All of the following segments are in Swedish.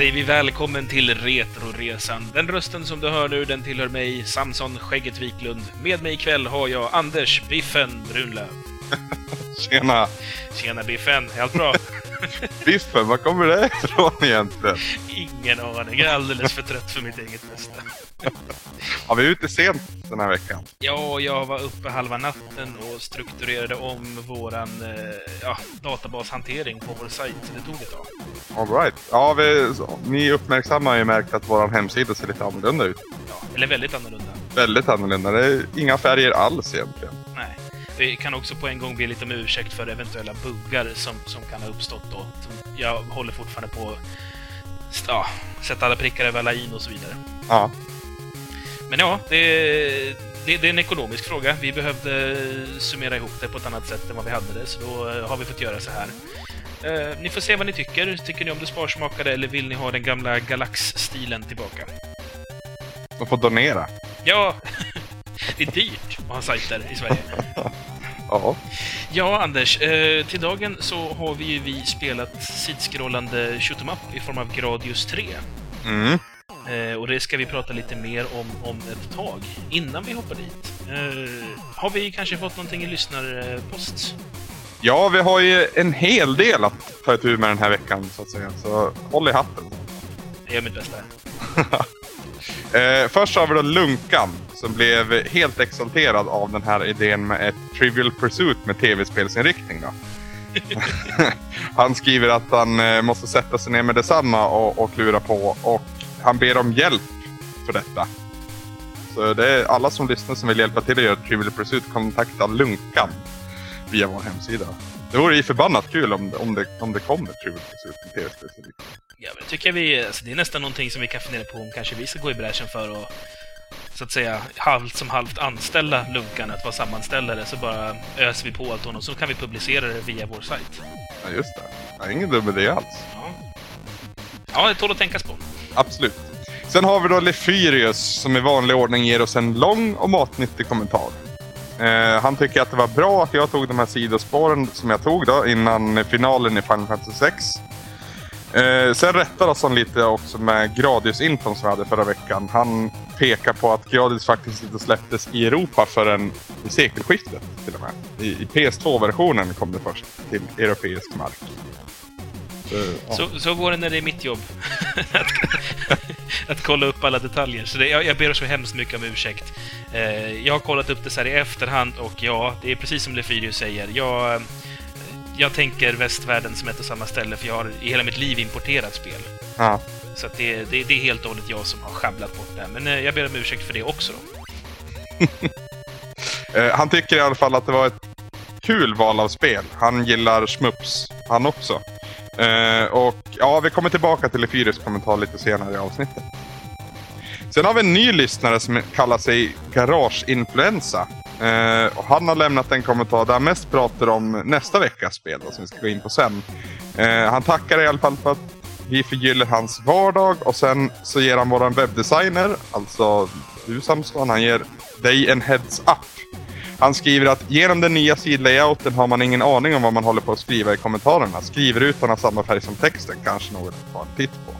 säger vi välkommen till Retroresan. Den rösten som du hör nu, den tillhör mig, Samson Skägget Wiklund. Med mig ikväll har jag Anders Biffen Brunlöv. Tjena! Tjena Biffen, är allt bra? Biffen, var kommer det ifrån egentligen? Ingen aning, jag är alldeles för trött för mitt eget bästa. Har vi ute sent den här veckan? Ja, jag var uppe halva natten och strukturerade om våran eh, ja, databashantering på vår sajt. Det tog ett tag. Alright. Ja, vi, ni uppmärksammar ju märkt att vår hemsida ser lite annorlunda ut. Ja, eller väldigt annorlunda. Väldigt annorlunda. Det är inga färger alls egentligen. Nej. Vi kan också på en gång be lite om ursäkt för eventuella buggar som, som kan ha uppstått då. Jag håller fortfarande på att ja, sätta alla prickar över alla in och så vidare. Ja. Men ja, det, det, det är en ekonomisk fråga. Vi behövde summera ihop det på ett annat sätt än vad vi hade det, så då eh, har vi fått göra så här. Eh, ni får se vad ni tycker. Tycker ni om det sparsmakade eller vill ni ha den gamla Galax-stilen tillbaka? De får donera. Ja, det är dyrt att ha sajter i Sverige. Ja. Ja, Anders. Eh, till dagen så har vi ju vi spelat sidskrollande shoot 'em up i form av Gradius 3. Mm. Eh, och det ska vi prata lite mer om om ett tag, innan vi hoppar dit. Eh, har vi kanske fått någonting i lyssnarpost? Ja, vi har ju en hel del att ta itu med den här veckan, så att säga. Så håll i hatten. Jag gör mitt bästa. Eh, först har vi då Lunkan som blev helt exalterad av den här idén med ett Trivial Pursuit med tv-spelsinriktning. Han skriver att han eh, måste sätta sig ner med detsamma och, och klura på och han ber om hjälp för detta. Så det är alla som lyssnar som vill hjälpa till att göra Trivial Pursuit kontakta Lunkan via vår hemsida. Det vore ju förbannat kul om, om, det, om det kommer Trivial Pursuit med tv-spelsinriktning. Ja, men det tycker jag vi... Alltså, det är nästan någonting som vi kan fundera på om kanske vi ska gå i bräschen för och så att säga halvt som halvt anställa Lunkan att vara sammanställare så bara öser vi på allt honom så kan vi publicera det via vår sajt. Ja, just det. Ja, ingen dum idé alls. Ja, ja det tål att tänkas på. Absolut. Sen har vi då Lefyrius som i vanlig ordning ger oss en lång och matnyttig kommentar. Eh, han tycker att det var bra att jag tog de här sidospåren som jag tog då innan finalen i Final Fantasy 6. Eh, sen rättar oss han lite också med Gradius-infon som vi hade förra veckan. Han pekar på att Gradius faktiskt inte släpptes i Europa förrän i sekelskiftet till och med. I, i PS2-versionen kom det först till europeisk mark. Så, ja. Så, så går det när det är mitt jobb. att, att kolla upp alla detaljer. Så det, jag, jag ber så hemskt mycket om ursäkt. Eh, jag har kollat upp det så här i efterhand och ja, det är precis som Lefyrius säger. Jag, jag tänker västvärlden som ett och samma ställe för jag har i hela mitt liv importerat spel. Ja. Så det, det, det är helt och hållet jag som har sjabblat bort det här. Men eh, jag ber om ursäkt för det också då. Eh, han tycker i alla fall att det var ett kul val av spel. Han gillar Schmups, han också. Eh, och ja, vi kommer tillbaka till Lefyrius kommentar lite senare i avsnittet. Sen har vi en ny lyssnare som kallar sig Garageinfluensa. Eh, och han har lämnat en kommentar där han mest pratar om nästa veckas spel då, som vi ska gå in på sen. Eh, han tackar i alla fall för att vi förgyller hans vardag och sen så ger han våran webbdesigner, alltså du Samson, han ger dig en heads up. Han skriver att genom den nya sidlayouten har man ingen aning om vad man håller på att skriva i kommentarerna. Skrivrutan har samma färg som texten, kanske något att ta en titt på.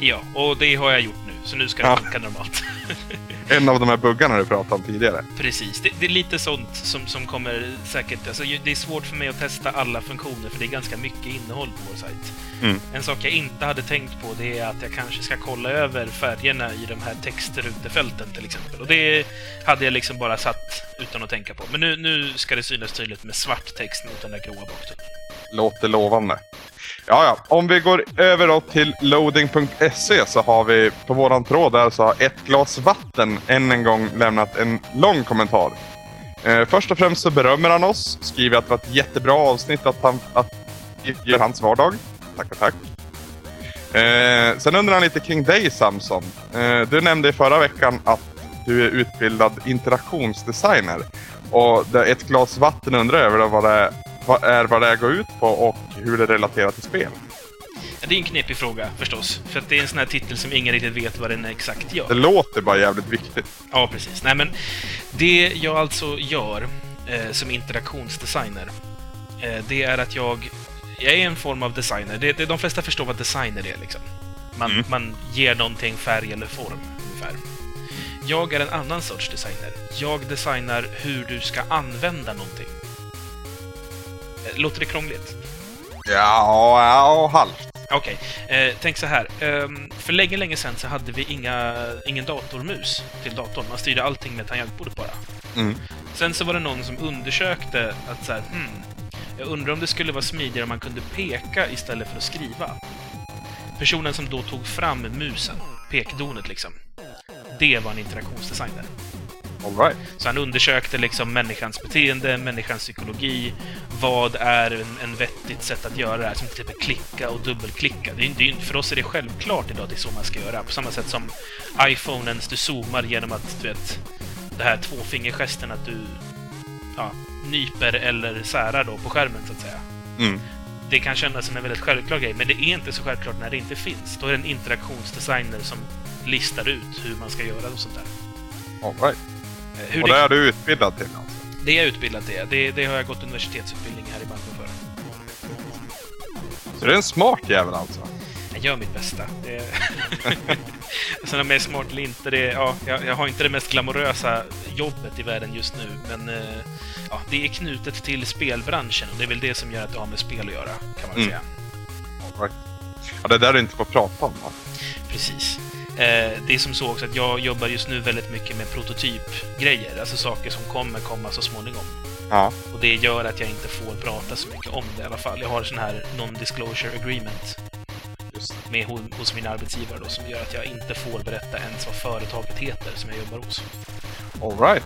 Ja, och det har jag gjort nu. Så nu ska det funka normalt. En av de här buggarna du pratade om tidigare. Precis. Det, det är lite sånt som, som kommer säkert... Alltså, det är svårt för mig att testa alla funktioner, för det är ganska mycket innehåll på vår sajt. Mm. En sak jag inte hade tänkt på, det är att jag kanske ska kolla över färgerna i de här textrutefälten till exempel. Och det hade jag liksom bara satt utan att tänka på. Men nu, nu ska det synas tydligt med svart text mot den där gråa bakgrunden. Låter lovande. Ja, ja. Om vi går över då till loading.se så har vi på våran tråd där så har ett glas vatten än en gång lämnat en lång kommentar. Eh, först och främst så berömmer han oss, skriver att det var ett jättebra avsnitt att han att gör hans vardag. Tackar, tack. Eh, sen undrar han lite kring dig Samson. Eh, du nämnde i förra veckan att du är utbildad interaktionsdesigner. Och det ett glas vatten undrar över vad det vad är vad det går ut på och hur det relaterar till spel. Ja, det är en knepig fråga förstås, för att det är en sån här titel som ingen riktigt vet vad den exakt gör. Det låter bara jävligt viktigt. Ja, precis. Nej, men det jag alltså gör eh, som interaktionsdesigner, eh, det är att jag... Jag är en form av designer. Det, det, de flesta förstår vad designer är, liksom. Man, Mm. man ger någonting färg eller form, ungefär. Jag är en annan sorts designer. Jag designar hur du ska använda någonting. Låter det krångligt? Ja, ja halvt. Okej, eh, tänk så här. Ehm, för länge, länge sedan så hade vi inga, ingen datormus till datorn. Man styrde allting med tangentbordet bara. Mm. Sen så var det någon som undersökte att så här, hmm, jag undrar om det skulle vara smidigare om man kunde peka istället för att skriva. Personen som då tog fram musen, pekdonet liksom, det var en interaktionsdesigner. Right. Så han undersökte liksom människans beteende, människans psykologi. Vad är en, en vettigt sätt att göra det här? Som till exempel klicka och dubbelklicka. Det är, det är, för oss är det självklart idag att det är så man ska göra. På samma sätt som iPhonen, du zoomar genom att, du vet, det här tvåfingergesten att du ja, nyper eller särar då på skärmen, så att säga. Mm. Det kan kännas som en väldigt självklar grej, men det är inte så självklart när det inte finns. Då är det en interaktionsdesigner som listar ut hur man ska göra och sånt där. All right. Eh, Hur Och det är du utbildad till alltså? Det är jag utbildad till. Det, det har jag gått universitetsutbildning här i Malmö för. Så det är en smart jävel alltså? Jag gör mitt bästa. Det... Sen om jag är smart eller inte, det, ja, jag, jag har inte det mest glamorösa jobbet i världen just nu, men eh, ja, det är knutet till spelbranschen och det är väl det som gör att det har med spel att göra, kan man Mm. säga. Right. Ja, det är där du inte får prata om va? Precis. Eh, det är som så också att jag jobbar just nu väldigt mycket med prototypgrejer, alltså saker som kommer komma så småningom. Ja. Och det gör att jag inte får prata så mycket om det i alla fall. Jag har sån här non-disclosure agreement med ho- hos min arbetsgivare då, som gör att jag inte får berätta ens vad företaget heter som jag jobbar hos. All right.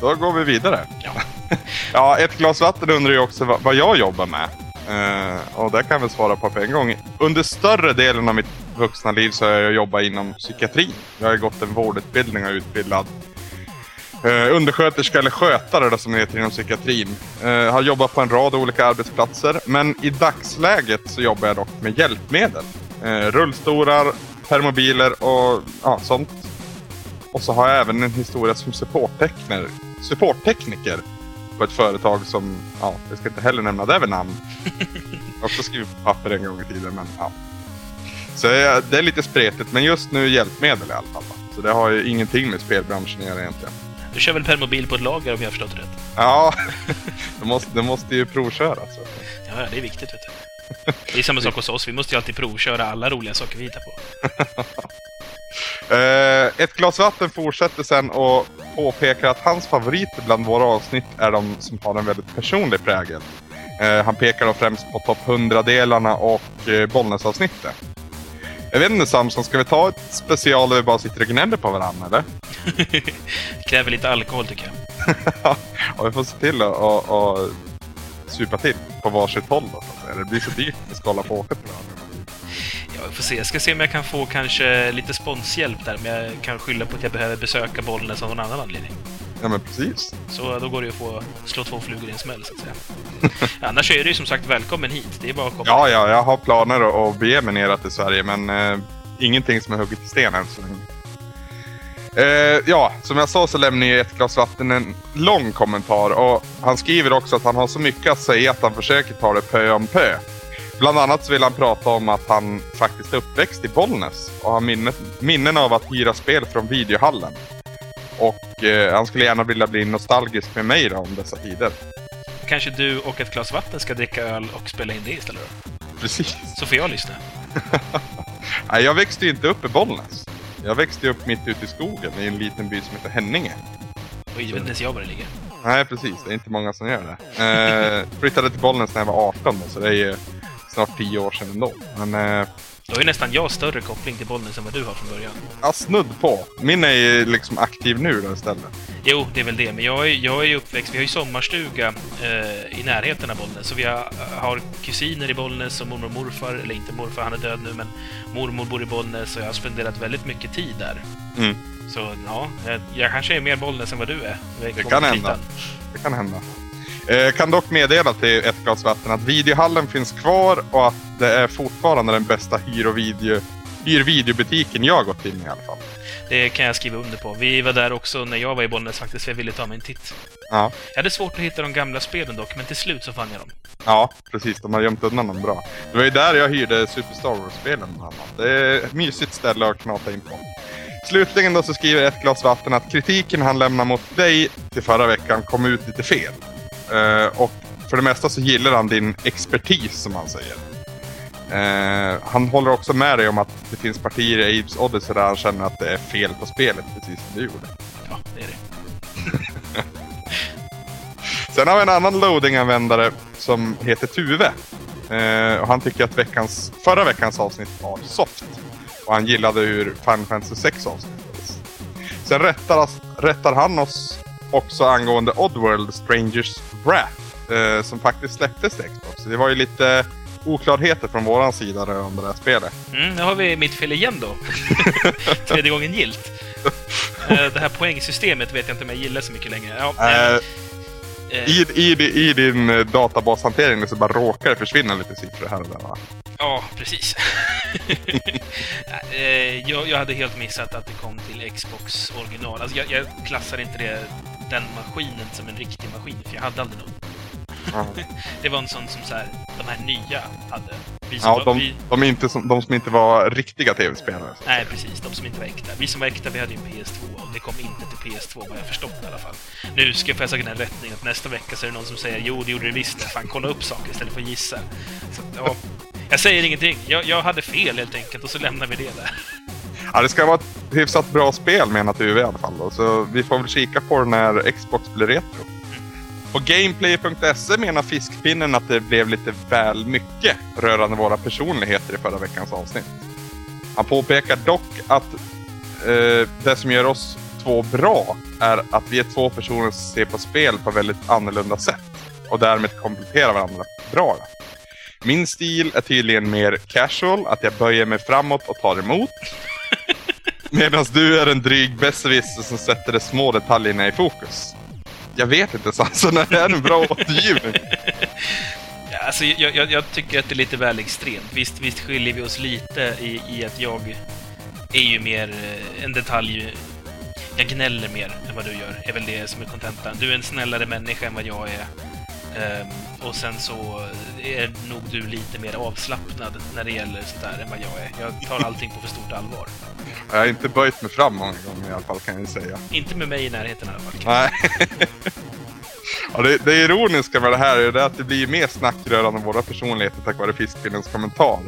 Då går vi vidare. Ja. Ja, ett glas vatten undrar ju också vad, jag jobbar med. Eh, och det kan jag väl svara på på en gång. Under större delen av mitt vuxna liv så har jag jobbat inom psykiatrin. Jag har gått en vårdutbildning och utbildad eh, undersköterska eller skötare då, som det heter inom psykiatrin. Eh, har jobbat på en rad olika arbetsplatser. Men i dagsläget så jobbar jag dock med hjälpmedel. Eh, rullstolar, permobiler och ja, sånt. Och så har jag även en historia som supporttekniker, supporttekniker på ett företag som, ja, jag ska inte heller nämna det vid namn. Jag har också skrivit på papper en gång i tiden, men ja. Så det är lite spretigt, men just nu hjälpmedel i alla fall. Så det har ju ingenting med spelbranschen att göra egentligen. Du kör väl permobil på ett lager om jag har förstått rätt? Ja, det måste, det måste ju provköras. Så. Ja, ja, det är viktigt vet du. Det är samma sak hos oss. Vi måste ju alltid provköra alla roliga saker vi hittar på. Eh, ett glas vatten fortsätter sen och påpekar att hans favoriter bland våra avsnitt är de som har en väldigt personlig prägel. Eh, han pekar då främst på topp 100-delarna och eh, Bollnäs-avsnittet. Jag vet inte Samson, ska vi ta ett special där vi bara sitter och gnäller på varandra eller? Kräver lite alkohol tycker jag. och vi får se till att och, och supa till på varsitt håll då. så att säga. Det blir så dyrt att skala på åket med varandra. Ja, vi får se. Jag ska se om jag kan få kanske lite sponshjälp där, men jag kan skylla på att jag behöver besöka Bollnäs av någon annan anledning. Ja men precis. Så då går det ju att få slå två flugor i en smäll, så att säga. Annars är du som sagt välkommen hit. Det är bara att komma. Ja, ja, jag har planer att, bege mig neråt till Sverige, men eh, ingenting som är hugget i sten än så länge. Eh, ja, som jag sa så lämnar ju ett glas vatten en lång kommentar och han skriver också att han har så mycket att säga att han försöker ta det pö om pö. Bland annat så vill han prata om att han faktiskt är uppväxt i Bollnäs och har minnet, minnen av att hyra spel från videohallen. Och eh, han skulle gärna vilja bli nostalgisk med mig då om dessa tider. Kanske du och ett glas vatten ska dricka öl och spela in det istället då? Precis. Så får jag lyssna. Nej, jag växte ju inte upp i Bollnäs. Jag växte ju upp mitt ute i skogen i en liten by som heter Henninge. Jag vet inte ens jag var det ligger. Nej, precis. Det är inte många som gör det. Eh, flyttade till Bollnäs när jag var 18 då, så det är ju snart 10 år sedan ändå. Men eh, Då har ju nästan jag större koppling till Bollnäs än vad du har från början. ja, snudd på. Min är ju liksom aktiv nu då istället. Jo, det är väl det. Men jag är, jag är ju uppväxt... Vi har ju sommarstuga eh, i närheten av Bollnäs. Så vi har, har kusiner i Bollnäs och mormor och morfar. Eller inte morfar, han är död nu, men mormor bor i Bollnäs och jag har spenderat väldigt mycket tid där. Mm. Så ja, jag, jag kanske är mer Bollnäs än vad du är. Det kan hända. Det kan hända. Eh, kan dock meddela till ett glas vatten att videohallen finns kvar och att det är fortfarande den bästa hyr och video hyr-videobutiken jag gått in i i alla fall. Det kan jag skriva under på. Vi var där också när jag var i Bollnäs faktiskt, för jag ville ta mig en titt. Ja. Jag hade svårt att hitta de gamla spelen dock, men till slut så fann jag dem. Ja, precis. De har gömt undan dem bra. Det var ju där jag hyrde Super Star Wars-spelen bland annat. Det är ett mysigt ställe att knata in på. Slutligen då så skriver ett glas vatten att kritiken han lämnar mot dig till förra veckan kom ut lite fel. Eh, och för det mesta så gillar han din expertis som han säger. Eh, han håller också med dig om att det finns partier i Apes Odyssey där han känner att det är fel på spelet, precis som du gjorde. Ja, det är det. Sen har vi en annan loading-användare som heter Tuve. Eh, och han tycker att veckans, förra veckans avsnitt var soft. Och han gillade hur Final Fantasy 6 avsnittades. Sen rättar, rättar han oss också angående Oddworld Strangers Wrath. Eh, som faktiskt släpptes till Xbox. Det var ju lite oklarheter från våran sida om det här spelet. Mm, nu har vi mitt fel igen då. Tredje gången gilt. Eh, det här poängsystemet vet jag inte om jag gillar så mycket längre. Ja, Eh, eh, i, i, I din databashantering så bara råkar det försvinna lite siffror här och där va? Ja, precis. Eh, jag, jag hade helt missat att det kom till Xbox original. Alltså jag, jag klassar inte det, den maskinen som en riktig maskin, för jag hade aldrig någon. Det var en sån som så här, de här nya hade. Vi som Ja, var, de, vi, de, inte som, de som inte var riktiga tv-spelare. nej, precis. De som inte var äkta. Vi som var äkta, vi hade ju en PS2 och det kom inte till PS2 vad jag förstått i alla fall. Nu ska jag få säkert en rättning att nästa vecka så är det någon som säger jo, det gjorde det visst. Fan, kolla upp saker istället för att gissa. Så, ja, jag säger ingenting. Jag, jag hade fel helt enkelt och så lämnar vi det där. Ja, det ska vara ett hyfsat bra spel menar Tuve i alla fall. Då. Så vi får väl kika på det när Xbox blir retro. På Gameplay.se menar Fiskpinnen att det blev lite väl mycket rörande våra personligheter i förra veckans avsnitt. Han påpekar dock att eh, det som gör oss två bra är att vi är två personer som ser på spel på väldigt annorlunda sätt och därmed kompletterar varandra bra. Min stil är tydligen mer casual, att jag böjer mig framåt och tar emot. Medan du är en dryg besserwisser som sätter de små detaljerna i fokus. Jag vet inte Sansa, när det är en bra återgivning. Ja, Alltså, jag, jag, jag tycker att det är lite väl extremt. Visst, visst skiljer vi oss lite i, i att jag är ju mer eh, en detalj... Jag gnäller mer än vad du gör, är väl det som är kontentan. Du är en snällare människa än vad jag är. Ehm, och sen så är nog du lite mer avslappnad när det gäller sånt där än vad jag är. Jag tar allting på för stort allvar. Jag har inte böjt mig fram många gånger i alla fall kan jag säga. Inte med mig i närheten i alla fall. Nej. ja, det, det ironiska med det här är det att det blir mer snack rörande våra personligheter tack vare Fiskpinnens kommentar.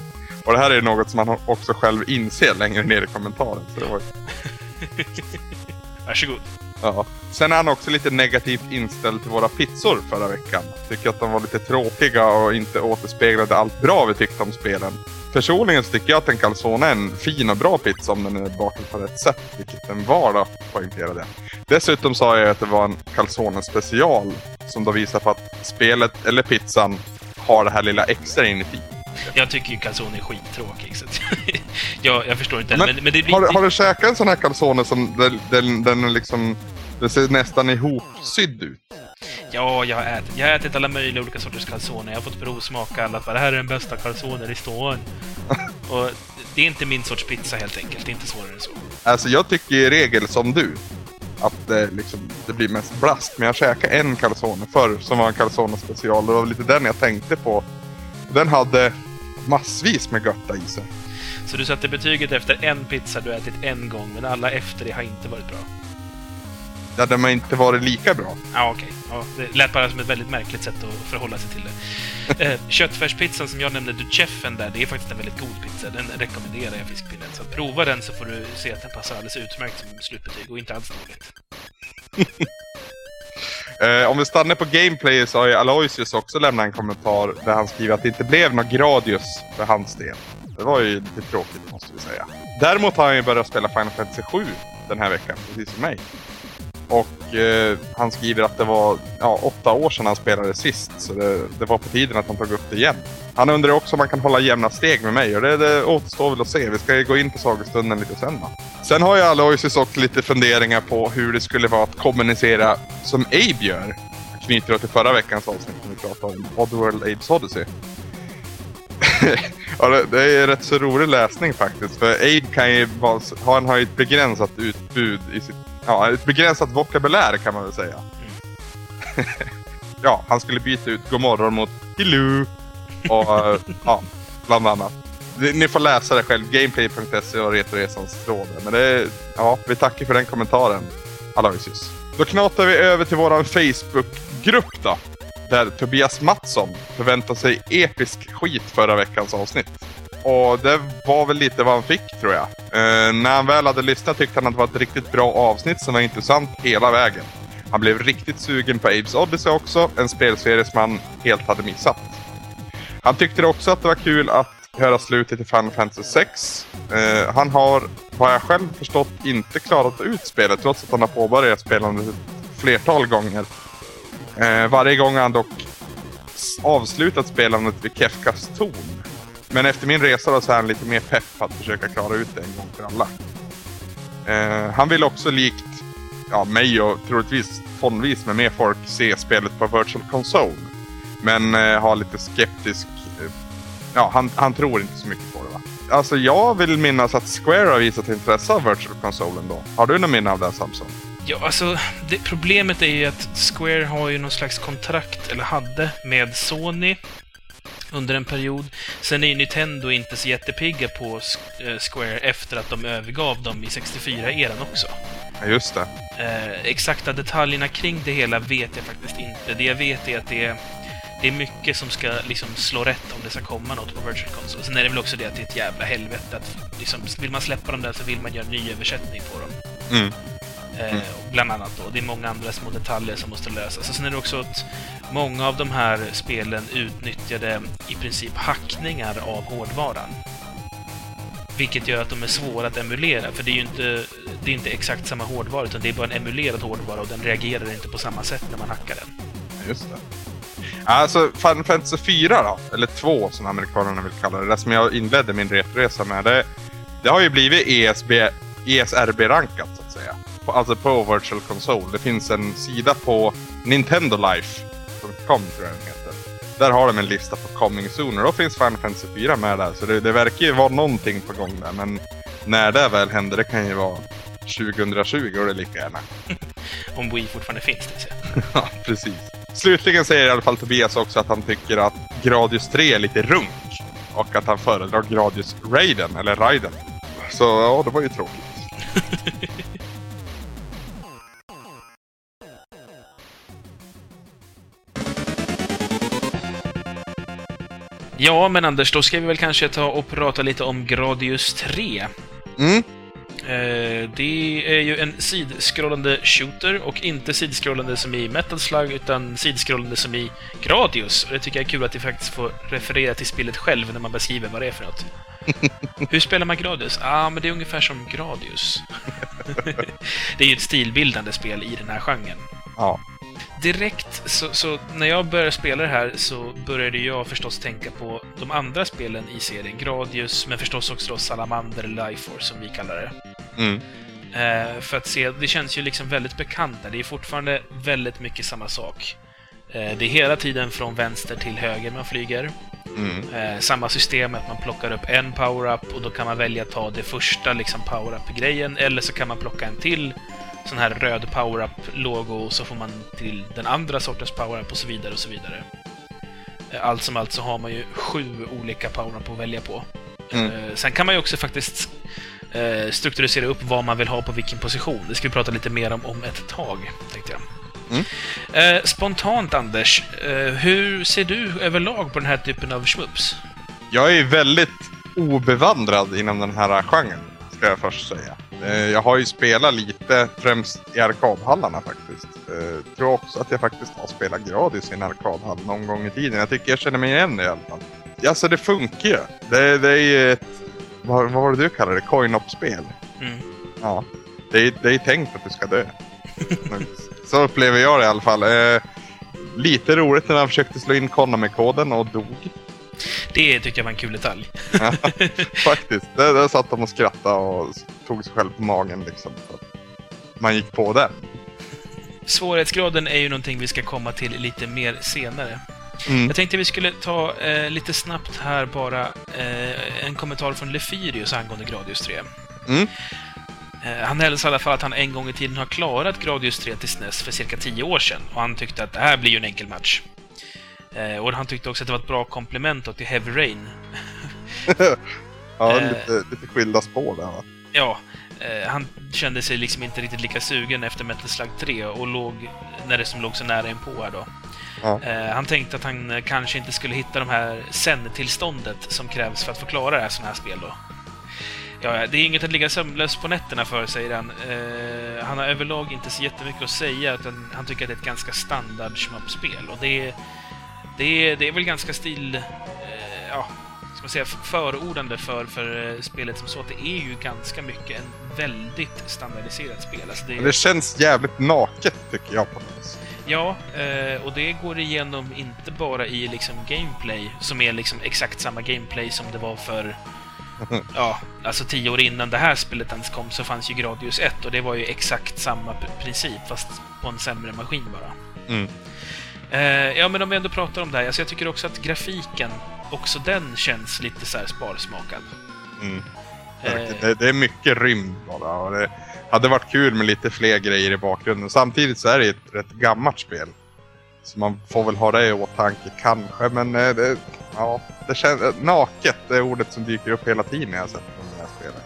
Och det här är något som man också själv inser längre ner i kommentaren. Så det var, Varsågod ja. Sen är han också lite negativt inställd till våra pizzor förra veckan. Tycker att de var lite tråkiga och inte återspeglade allt bra vi tyckte om spelen. Personligen så tycker jag att en calzone är en fin och bra pizza om den är bakad på rätt sätt, vilket den var då, poängterade jag. Dessutom sa jag att det var en calzone special som då visar på att spelet, eller pizzan, har det här lilla extra inuti. Jag tycker ju calzone är skittråkig, så jag, jag förstår inte. Men, Men, men, det blir... har, du- har du käkat en sån här calzone som den, den, den liksom, den ser nästan ihopsydd ut? Ja, jag har ätit. Jag har ätit alla möjliga olika sorters calzone. Jag har fått provsmaka alla. Bara, det här är den bästa calzonen i stan. Och det är inte min sorts pizza helt enkelt. Det är inte svårare än så. Alltså jag tycker i regel som du. Att det, liksom, det blir mest blast. Men jag käkade en calzone förr som var en calzone special. Det var lite den jag tänkte på. Den hade massvis med götta i sig. Så du satte betyget efter en pizza du ätit en gång, men alla efter det har inte varit bra. Det hade man inte varit lika bra. Ja, okej. Ja, det lät bara som ett väldigt märkligt sätt att förhålla sig till det. Eh, köttfärspizzan som jag nämnde, Ducheffen där, det är faktiskt en väldigt god pizza. Den rekommenderar jag Fiskpinnen. Så prova den så får du se att den passar alldeles utmärkt som slutbetyg och inte alls dåligt. Eh, om vi stannar på gameplay så har ju Aloysius också lämnat en kommentar där han skriver att det inte blev något Gradius för hans del. Det var ju lite tråkigt måste vi säga. Däremot har han ju börjat spela Final Fantasy 7 den här veckan, precis som mig. Och eh, han skriver att det var ja, åtta år sedan han spelade sist, så det, det var på tiden att han tog upp det igen. Han undrar också om man kan hålla jämna steg med mig och det, det återstår väl att se. Vi ska gå in på sagostunden lite sen då. Sen har ju Aloysius också lite funderingar på hur det skulle vara att kommunicera som Abe gör. Knyter då till förra veckans avsnitt när vi pratade om Oddworld Abe's Odyssey. ja, det, det är rätt så rolig läsning faktiskt. För Abe kan ju vara, han har ju ett begränsat utbud i sitt... Ja, ett begränsat vokabulär kan man väl säga. ja, han skulle byta ut Godmorgon mot Hello. Och eh, ja, bland annat. Ni får läsa det själv. Gameplay.se och Retoresans trådar. Men det är, ja, vi tackar för den kommentaren, Aloysius. Då knatar vi över till våran Facebook-grupp då. Där Tobias Mattsson förväntar sig episk skit förra veckans avsnitt. Och det var väl lite vad han fick tror jag. Eh, när han väl hade lyssnat tyckte han att det var ett riktigt bra avsnitt som var intressant hela vägen. Han blev riktigt sugen på Abes Odyssey också, en spelserie som han helt hade missat. Han tyckte också att det var kul att höra slutet i Final Fantasy 6. Eh, han har, vad jag själv förstått, inte klarat ut spelet trots att han har påbörjat spelandet ett flertal gånger. Eh, varje gång har han dock avslutat spelandet vid Kefkas torn. Men efter min resa då så är han lite mer pepp på att försöka klara ut det en gång för alla. Eh, han vill också likt ja, mig och troligtvis tonvis med mer folk se spelet på Virtual Console. Men eh, har lite skeptisk... Eh, ja, han, han tror inte så mycket på det va. Alltså jag vill minnas att Square har visat intresse av Virtual Console ändå. Har du något minne av det Samson? Ja, alltså det, problemet är ju att Square har ju någon slags kontrakt, eller hade, med Sony under en period. Sen är ju Nintendo inte så jättepigga på eh, Square efter att de övergav dem i 64-eran också. Ja, just det. Eh, exakta detaljerna kring det hela vet jag faktiskt inte. Det jag vet är att det är, det är mycket som ska liksom slå rätt om det ska komma något på Virtual Console. Sen är det väl också det att det är ett jävla helvete att liksom, vill man släppa dem där så vill man göra ny översättning på dem. Mm. Eh, bland annat då. Det är många andra små detaljer som måste lösas. Och sen är det också att många av de här spelen utnyttjade i princip hackningar av hårdvaran. Vilket gör att de är svåra att emulera, för det är ju inte, det är inte exakt samma hårdvara, utan det är bara en emulerad hårdvara och den reagerar inte på samma sätt när man hackar den. Just det. Alltså Final Fantasy 4 då, eller 2 som amerikanerna vill kalla det, det som jag inledde min retresa med. Det, det har ju blivit ESB, ESRB-rankat så att säga. Alltså på Virtual Console. Det finns en sida på Nintendo Life nintendolife.com tror jag den heter. Där har de en lista på coming soon och då finns Final Fantasy 4 med där. Så det, det verkar ju vara någonting på gång där. Men när det väl händer, det kan ju vara 2020 och det lika gärna. Om Wii fortfarande finns, säga. ja, precis. Slutligen säger i alla fall Tobias också att han tycker att Gradius 3 är lite runk. Och att han föredrar Gradius Raiden, eller Raiden. Så ja, det var ju tråkigt. Ja, men Anders, då ska vi väl kanske ta och prata lite om Gradius 3. Mm. Eh, det är ju en sidskrollande shooter och inte sidskrollande som i Metal Slug utan sidskrollande som i Gradius. Och det tycker jag är kul att vi faktiskt får referera till spelet själv när man beskriver vad det är för något. Hur spelar man Gradius? Ja, ah, men det är ungefär som Gradius. det är ju ett stilbildande spel i den här genren. Ja. Direkt så, så, när jag började spela det här så började jag förstås tänka på de andra spelen i serien. Gradius, men förstås också då Salamander Lifeforce som vi kallar det. Mm. Eh, för att se, det känns ju liksom väldigt bekanta. Det är fortfarande väldigt mycket samma sak. Eh, det är hela tiden från vänster till höger man flyger. Mm. Eh, samma system att man plockar upp en power-up och då kan man välja att ta det första liksom power-up-grejen, eller så kan man plocka en till sån här röd power-up-logo och så får man till den andra sortens power-up och så vidare och så vidare. Eh, allt som allt så har man ju sju olika power-up att välja på. Mm. Eh, sen kan man ju också faktiskt eh, strukturisera upp vad man vill ha på vilken position. Det ska vi prata lite mer om om ett tag, tänkte jag. Mm. Spontant, Anders, hur ser du överlag på den här typen av schmups? Jag är väldigt obevandrad inom den här genren, ska jag först säga. Eh, Jag har ju spelat lite, främst i arkadhallarna faktiskt. Eh, tror också att jag faktiskt har spelat Gradius i en arkadhall någon gång i tiden. Jag tycker jag känner mig igen det i alla fall. Alltså det funkar ju. Det, det är ju ett, vad, vad var det du kallade det? Coin-op-spel. Mm. Ja. Det är, det är tänkt att du ska dö. Så upplever jag det i alla fall. Eh, lite roligt när man försökte slå in Konami-koden och dog. Det tyckte jag var en kul detalj. Ja, faktiskt. Där, där satt de och skrattade och tog sig själv på magen liksom. Man gick på den. Svårighetsgraden är ju någonting vi ska komma till lite mer senare. Mm. Jag tänkte vi skulle ta eh, lite snabbt här bara eh, en kommentar från Lefyrius angående Gradius 3. Mm. Eh, han hälsar i alla fall att han en gång i tiden har klarat Gradius 3 till SNES för cirka 10 år sedan och han tyckte att det här blir ju en enkel match. Eh, och han tyckte också att det var ett bra komplement till Heavy Rain. ja, Eh. lite, lite skilda spår där va? Ja, eh, han kände sig liksom inte riktigt lika sugen efter Metal Slug 3 och låg, när det som låg så nära inpå här då. Ja. Eh, han tänkte att han kanske inte skulle hitta de här zen-tillståndet som krävs för att få klara det här sådana här spel då. Ja, det är inget att ligga sömnlös på nätterna för, säger han. Eh, han har överlag inte så jättemycket att säga, utan han tycker att det är ett ganska standard spel och det det är, det är väl ganska stil... Eh, ja, ska man säga, förordande för, för eh, spelet som så. att Det är ju ganska mycket en väldigt standardiserat spel. Alltså det, det känns jävligt naket tycker jag på något. Ja, eh, och det går igenom inte bara i liksom gameplay, som är liksom exakt samma gameplay som det var för Ja, alltså tio år innan det här spelet ens kom så fanns ju Gradius 1 och det var ju exakt samma princip fast på en sämre maskin bara. Mm. Eh, ja, men om vi ändå pratar om det här, alltså jag tycker också att grafiken, också den känns lite så här sparsmakad. Mm. Eh, Det, det är mycket rymd bara. Och det hade varit kul med lite fler grejer i bakgrunden. Samtidigt så är det ett rätt gammalt spel. Så man får väl ha det i åtanke kanske. Men eh, det, ja, det känns, naket är ordet som dyker upp hela tiden när jag sett det här spelet.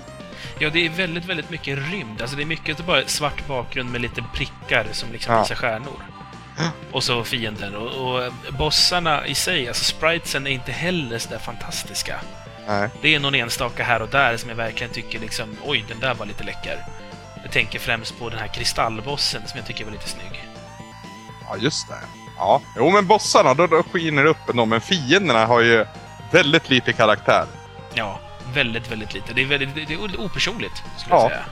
Ja, det är väldigt, väldigt mycket rymd. Alltså det är mycket bara svart bakgrund med lite prickar som liksom Ja. visar stjärnor. Och så fienden. Och, och bossarna i sig, alltså spritesen är inte heller så där fantastiska. Nej. Det är någon enstaka här och där som jag verkligen tycker liksom, oj, den där var lite läcker. Jag tänker främst på den här kristallbossen som jag tycker var lite snygg. Ja, just det. Ja, jo men bossarna då, då skiner upp ändå. Men fienderna har ju väldigt lite karaktär. Ja, väldigt, väldigt lite. Det är, väldigt, det är opersonligt, skulle Ja. jag säga.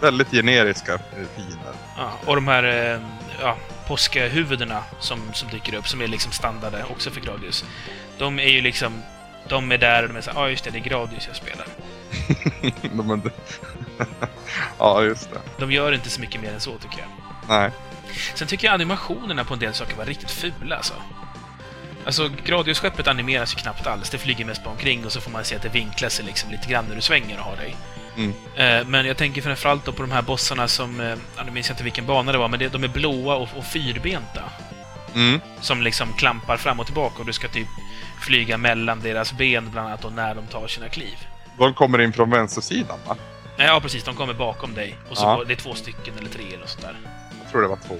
Väldigt generiska eh, fiender. Ja, och de här eh, ja, påskhuvudena som, som dyker upp, som är liksom standarder också för Gradius. De är ju liksom... De är där och de är såhär, ja ah, just det, det är Gradius jag spelar. De är... ja, just det. De gör inte så mycket mer än så, tycker jag. Nej. Sen tycker jag animationerna på en del saker var riktigt fula, alltså. Alltså, Gradius-skeppet animeras ju knappt alls. Det flyger mest bara omkring och så får man se att det vinklar sig liksom lite grann när du svänger och har dig. Mm. Eh, Men jag tänker framförallt då på de här bossarna som, eh, ja, nu minns jag inte vilken bana det var, men de är blåa och, och fyrbenta. Mm. Som liksom klampar fram och tillbaka och du ska typ flyga mellan deras ben bland annat och när de tar sina kliv. De kommer in från vänstersidan va? Ja, precis. De kommer bakom dig. Och så Ja. det är två stycken eller tre eller sånt där. Jag tror det var två.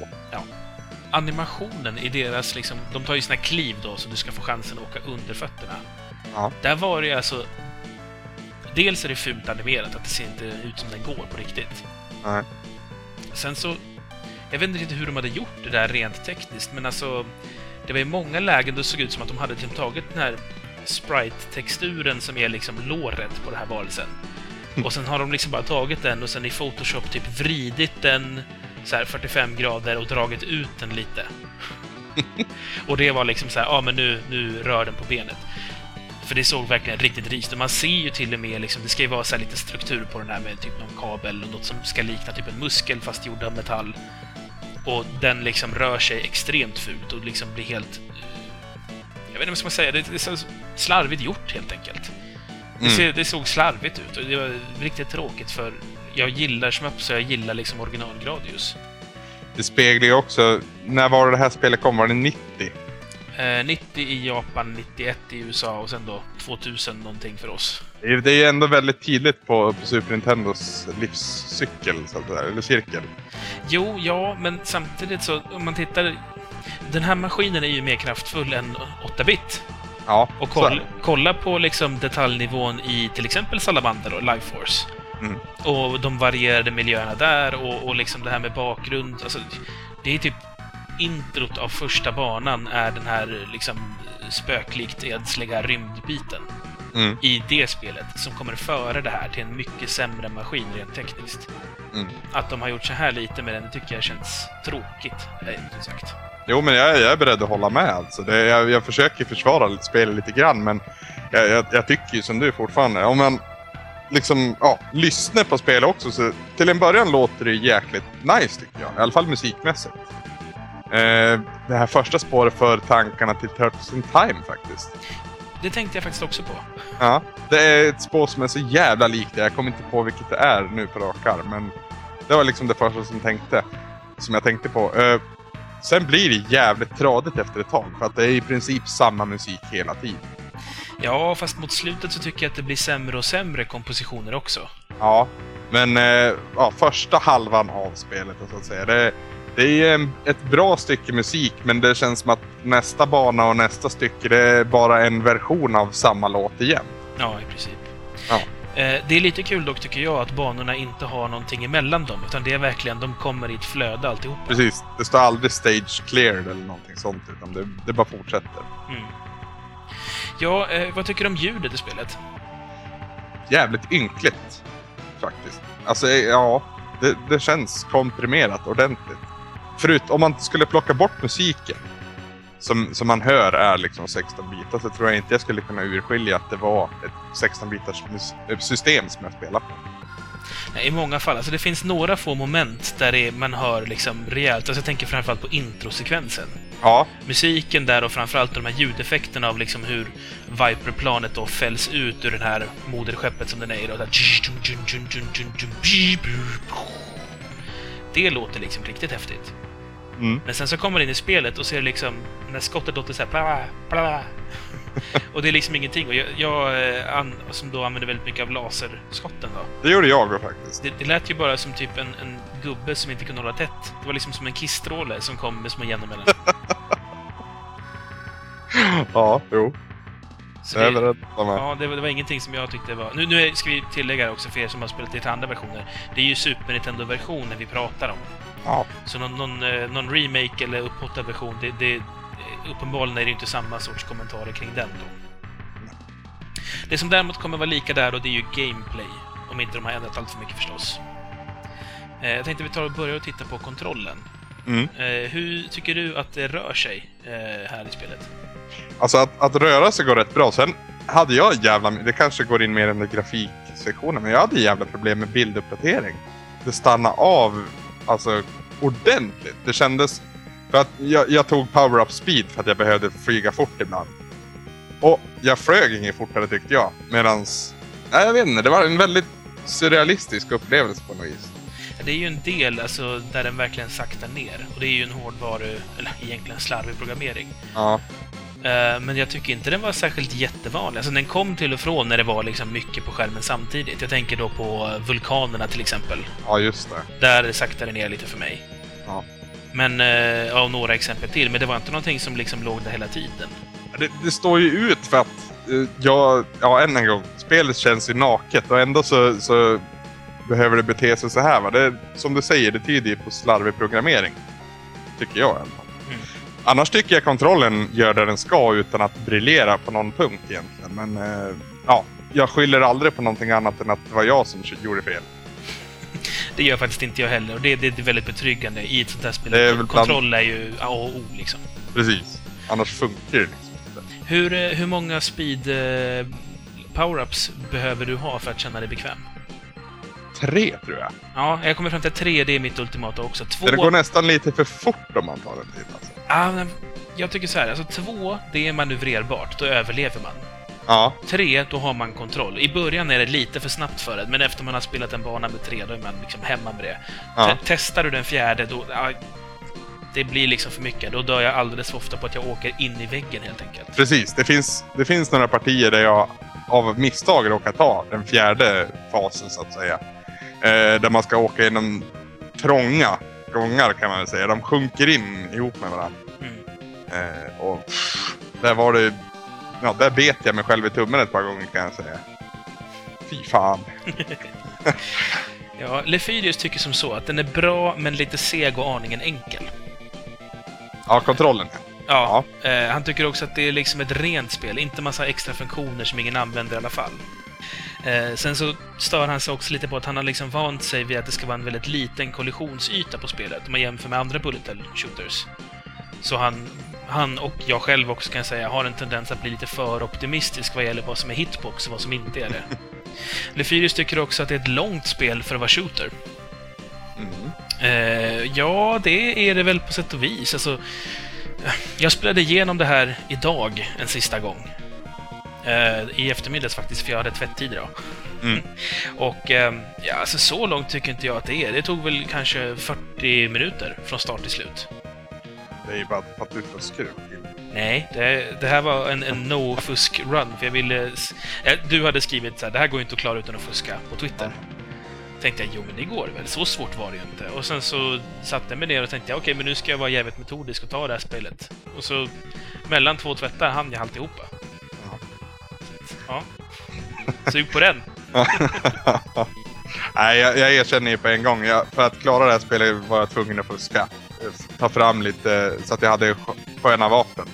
Animationen i deras liksom... De tar ju sina kliv då, så du ska få chansen att åka under fötterna. Ja. Där var det alltså... Dels är det fult animerat, att det ser inte ut som den går på riktigt. Nej. Sen så... Jag vet inte hur de hade gjort det där rent tekniskt, men alltså... Det var i många lägen det såg ut som att de hade liksom tagit den här sprite-texturen som är liksom låret på den här varelsen. Och sen har de liksom bara tagit den och sen i Photoshop typ vridit den så här 45 grader och dragit ut den lite. och det var liksom så här, ja men nu, nu rör den på benet. För det såg verkligen riktigt rist och man ser ju till och med liksom, det ska ju vara så här lite struktur på den här med typ någon kabel och något som ska likna typ en muskel fast gjord av metall. Och den liksom rör sig extremt fult och liksom blir helt... eh, Jag vet inte vad ska man säga, det är så slarvigt gjort helt enkelt. Mm. det såg slarvigt ut och det var riktigt tråkigt för jag gillar Shmups och jag gillar liksom original Gradius. Det speglar ju också, när var det här spelet kom? Var det 90? Eh, 90 i Japan, 91 i USA och sen då 2000 någonting för oss. Det är- ju ändå väldigt tydligt på, Super Nintendos livscykel, så att säga, eller cirkel. Jo, ja, men samtidigt så om man tittar... Den här maskinen är ju mer kraftfull än 8-bit. Ja, Och koll, kolla på liksom detaljnivån i till exempel Salamander och Life Force. Mm. Och de varierade miljöerna där och, och liksom det här med bakgrund. Alltså, det är typ introt av första banan är den här liksom spöklikt edsliga rymdbiten Mm. i det spelet som kommer före det här till en mycket sämre maskin rent tekniskt. Mm. Att de har gjort så här lite med den tycker jag känns tråkigt, rent ut sagt. Jo, men jag, jag är beredd att hålla med. Alltså. Det, jag, jag försöker försvara spelet lite grann, men jag, jag, jag tycker ju som du fortfarande. Om man liksom, ja, lyssnar på spelet också, så till en början låter det jäkligt nice tycker jag. I alla fall musikmässigt. Eh, det här första spåret för tankarna till Turtles in Time faktiskt. det tänkte jag faktiskt också på. Ja, det är ett spår som är så jävla likt det. Jag kommer inte på vilket det är nu på rak arm, men det var liksom det första som, tänkte, som jag tänkte på. Uh, sen blir det jävligt tradigt efter ett tag, för att det är i princip samma musik hela tiden. Ja, fast mot slutet så tycker jag att det blir sämre och sämre kompositioner också. Ja, men uh, ja, första halvan av spelet, så att säga, det, det är en, ett bra stycke musik, men det känns som att nästa bana och nästa stycke, det är bara en version av samma låt igen. Ja, i princip. Ja. Eh, Det är lite kul dock, tycker jag, att banorna inte har någonting emellan dem, utan det är verkligen, de kommer i ett flöde alltihopa. Precis, det står aldrig stage cleared eller någonting sånt, utan det, det bara fortsätter. Mm. Ja, eh, vad tycker du om ljudet i spelet? Jävligt ynkligt, faktiskt. Alltså, ja, det, det känns komprimerat ordentligt. Förut, om man skulle plocka bort musiken, som, som man hör är liksom 16 bitar, så tror jag inte jag skulle kunna urskilja att det var ett 16 bitars mus- system som jag spelar på. I många fall. Alltså det finns några få moment där är, man hör liksom rejält. Alltså jag tänker framförallt på introsekvensen. Ja, Musiken där och framförallt de här ljudeffekterna av liksom hur Viper-planet då fälls ut ur det här moderskeppet som den är i. då. Där Det låter liksom riktigt häftigt. Mm. Men sen så kommer man in i spelet och ser liksom när skottet låter så här bla, bla. Och det är liksom ingenting. Och jag, jag eh, an, som då använder väldigt mycket av laserskotten då. det gjorde jag faktiskt. Det, det lät ju bara som typ en, en gubbe som inte kunde hålla tätt. Det var liksom som en kissstråle som kom med små genommellan. Ja, jo. Så Det det. Ja. det, var, det var ingenting som jag tyckte var... Nu, nu ska vi tillägga också för er som har spelat lite andra versioner. Det är ju Super Nintendo-versionen vi pratar om. Ja. Så någon, någon, eh, någon remake eller upphottad version, det, det, uppenbarligen är det inte samma sorts kommentarer kring den då. Det som däremot kommer vara lika där då, det är ju gameplay. Om inte de har ändrat allt för mycket förstås. Eh, Jag tänkte vi tar och börjar och titta på kontrollen. Mm. Eh, hur tycker du att det rör sig eh, här i spelet? Alltså att, att röra sig går rätt bra. Sen hade jag jävla... Det kanske går in mer än i grafiksektionen, men jag hade jävla problem med bilduppdatering. Det stannade av alltså ordentligt. Det kändes... För att jag, jag tog power-up speed för att jag behövde flyga fort ibland. Och jag flög inget fortare tyckte jag. Medans... Nej, jag vet inte. Det var en väldigt surrealistisk upplevelse på något vis. Det är ju en del alltså, där den verkligen saktar ner. Och det är ju en hårdvaru, eller egentligen slarvig programmering. Ja. Eh, Men jag tycker inte den var särskilt jättevanlig. Alltså den kom till och från när det var liksom mycket på skärmen samtidigt. Jag tänker då på vulkanerna till exempel. Ja, just det. Där saktade det ner lite för mig. Ja. Men, eh, ja, några exempel till. Men det var inte någonting som liksom låg där hela tiden. Det, det står ju ut för att eh, jag, ja än en gång, spelet känns ju naket och ändå så, så behöver det bete sig så här. Va? Det, som du säger, det tyder ju på slarvig programmering. Tycker jag i alla fall. Annars tycker jag kontrollen gör det den ska utan att briljera på någon punkt egentligen. Men eh, ja, jag skyller aldrig på någonting annat än att det var jag som gjorde fel. Det gör faktiskt inte jag heller. Och det, det är väldigt betryggande i ett sånt här spel. Är bland- Kontroll är ju A och O liksom. Precis. Annars funkar det liksom inte. Hur, eh, hur många speed eh, power-ups behöver du ha för att känna dig bekväm? Tre tror jag. Ja, jag kommer fram till att tre, det är mitt ultimata också. Två... Det går nästan lite för fort om man tar en till alltså. Ja, men jag tycker så här, alltså två, det är manövrerbart. Då överlever man. Ja, Tre, då har man kontroll. I början är det lite för snabbt för det, men efter man har spelat en bana med tre, då är man liksom hemma med det. Ja. Te- Testar du den fjärde, då... Ja, det blir liksom för mycket. Då dör jag alldeles för ofta på att jag åker in i väggen helt enkelt. Precis, det finns, det finns några partier där jag av misstag råkar ta den fjärde fasen så att säga. Eh, där man ska åka genom trånga gångar kan man väl säga. De sjunker in ihop med varandra. Mm. Eh, och pff, där var det... Ja, där bet jag mig själv i tummen ett par gånger kan jag säga. Fy fan. Ja, Lefyrius tycker som så att den är bra, men lite seg och aningen enkel. Ja, kontrollen. Ja, eh, han tycker också att det är liksom ett rent spel, inte massa extra funktioner som ingen använder i alla fall. Eh, sen så stör han sig också lite på att han har liksom vant sig vid att det ska vara en väldigt liten kollisionsyta på spelet, om man jämför med andra bullet hell shooters. Så han, han och jag själv också kan jag säga har en tendens att bli lite för optimistisk vad gäller vad som är hitbox och vad som inte är det. Lefyrius tycker också att det är ett långt spel för att vara shooter. Mm. Eh, ja, det är det väl på sätt och vis. Alltså, jag spelade igenom det här idag en sista gång. Eh, I eftermiddags faktiskt, för jag hade tvättid idag. Mm. Och eh, ja, alltså så långt tycker inte jag att det är. Det tog väl kanske 40 minuter från start till slut. Det är ju bara att upp till. Nej, det, det här var en, en no-fusk-run, för jag ville... ja, Du hade skrivit så här, det här går inte att klara utan att fuska, på Twitter. Tänkte jag, jo men det går väl, så svårt var det ju inte. Och sen så satte jag mig ner och tänkte, okej men nu ska jag vara jävligt metodisk och ta det här spelet. Och så, mellan två tvättar hann jag alltihopa. Ja. Sug på den! Nej, jag, jag erkänner ju på en gång. Jag, för att klara det här spelet var jag tvungen att fuska. Ta fram lite så att jag hade skö- sköna vapen.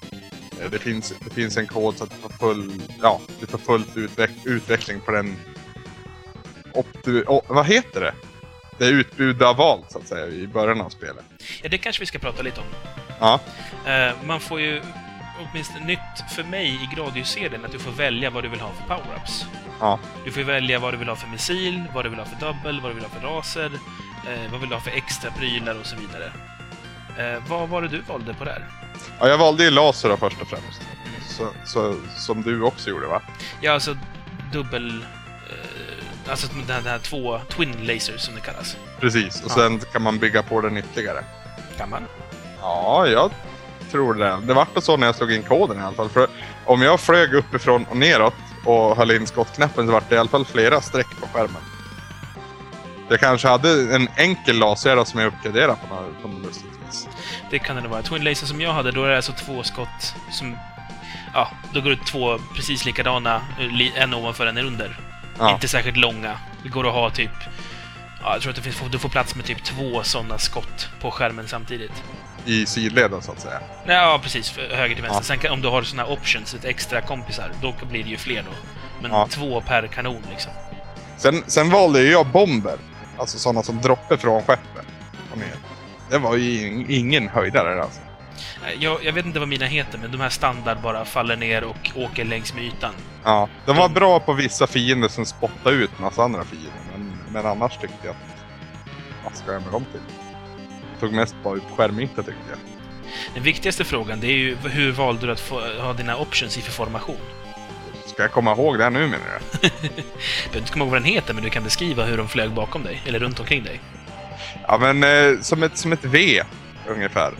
Eh, Det finns, det finns en kod så att du får full, ja, du får fullt utveck, utveckling på den... Opti, o, vad heter det? Det är utbud av valt så att säga i början av spelet. Ja, det kanske vi ska prata lite om. Ja, Eh, man får ju, åtminstone nytt för mig i Gradius-serien, att du får välja vad du vill ha för power-ups. ja. Du får välja vad du vill ha för missil, vad du vill ha för double, vad du vill ha för raser, eh, vad vill du ha för extra prylar och så vidare. Eh, vad var det du valde på det här? ja jag valde ju laser då först och främst. Så, så, som du också gjorde va? Ja, alltså dubbel... Eh, alltså den här, den här två twin lasers som det kallas. Precis, och Ja. sen kan man bygga på den ytterligare. Kan man? Ja, jag tror det. Det vart så när jag slog in koden i alla fall. För om jag flög uppifrån och neråt och höll in skottknappen så vart det i alla fall flera streck på skärmen. Jag kanske hade en enkel laser som jag uppgraderade på något, på något lustigt vis. Det kan det vara. Twin laser som jag hade, då är det alltså två skott som... Ja, då går det två precis likadana, li- en ovanför en under. Ja, Inte särskilt långa. Det går att ha typ... Ja, jag tror att finns, du får plats med typ två sådana skott på skärmen samtidigt. I sidleden så att säga. Ja, precis. Höger till vänster. Ja. Sen kan, om du har såna här options, ett extra kompisar, då blir det ju fler då. Men Ja. två per kanon liksom. Sen, sen valde ju jag bomber. Alltså sådana som droppar från skeppet. Det var ju ing- ingen höjdare alltså. Nej, Jag, jag vet inte vad mina heter, men de här standard bara faller ner och åker längs med ytan. Ja, de var bra på vissa fiender som spottade ut massa andra fiender. Men, men annars tyckte jag att... Vad ska jag med dem till? Tog mest bara ut skärmyta tyckte jag. Den viktigaste frågan, det är ju hur valde du att få, ha dina options i för formation? Ska jag komma ihåg det här nu menar du? Du behöver inte komma ihåg vad den heter, men du kan beskriva hur de flög bakom dig, eller runt omkring dig. Ja men eh, som, ett, som ett V ungefär.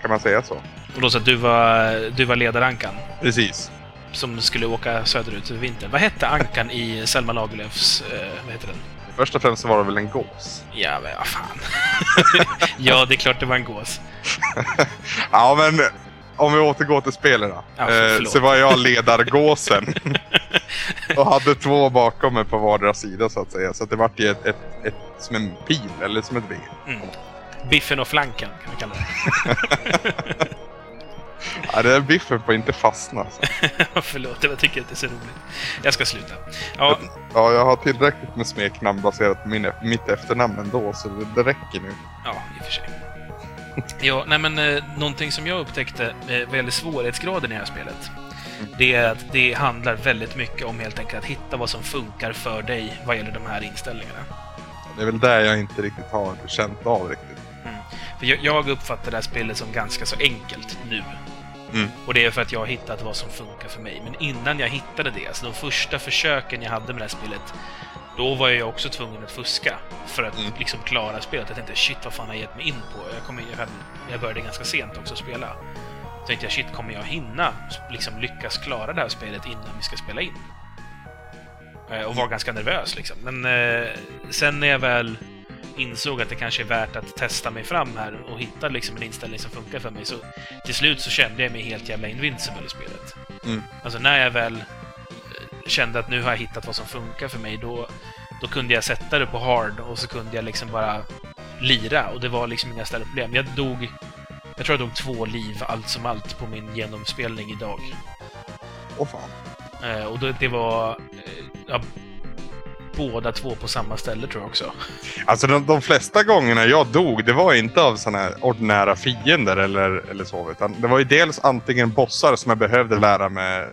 Kan man säga så? Och då så att du var, du var ledarankan, Precis. som skulle åka söderut över vintern. Vad hette ankan i Selma Lagerlöfs... Eh, vad heter den? Först och främst var det väl en gås. Ja, men vad fan. ja, det är klart det var en gås. Ja men om vi återgår till spelet då. Ja, eh, så var jag ledargåsen. och hade två bakom mig på vardera sida så att säga. Så att det vart ju ett, ett, ett, som en pil eller som ett V. Mm. Biffen och flanken, kan vi kalla det. Ja, det är biffen får inte fastna. Alltså. Förlåt, jag tycker inte det är så roligt. Jag ska sluta. Ja, Ja, jag har tillräckligt med smeknamn baserat på min, mitt efternamn ändå, så det, räcker nu. ja i och för sig. Ja, nej men eh, någonting som jag upptäckte eh, vad gäller svårighetsgraden i det här spelet. Det är att det handlar väldigt mycket om helt enkelt att hitta vad som funkar för dig vad gäller de här inställningarna. Det är väl där jag inte riktigt har känt av riktigt. För jag, jag uppfattar det här spelet som ganska så enkelt nu. Mm. Och det är för att jag har hittat vad som funkar för mig. Men innan jag hittade det, alltså de första försöken jag hade med det här spelet, då var jag också tvungen att fuska för att Mm. liksom klara spelet. Jag tänkte shit, vad fan har jag gett mig in på? Jag, jag, hade, jag började ganska sent också spela. Så tänkte jag shit, kommer jag hinna liksom lyckas klara det här spelet innan vi ska spela in? Eh, Och var ganska nervös liksom. Men eh, sen när jag väl insåg att det kanske är värt att testa mig fram här och hitta liksom en inställning som funkar för mig. Så till slut så kände jag mig helt jävla invincible i spelet. Mm. Alltså när jag väl eh, kände att nu har jag hittat vad som funkar för mig, då, då kunde jag sätta det på hard och så kunde jag liksom bara lira och det var liksom inga större problem. Jag dog, jag tror jag dog två liv allt som allt på min genomspelning idag. Åh fan. Eh, och då, det var eh, ja, båda två på samma ställe tror jag också. Alltså de, de flesta gångerna jag dog, det var inte av såna här ordinära fiender eller, eller så. Utan det var ju dels antingen bossar som jag behövde lära mig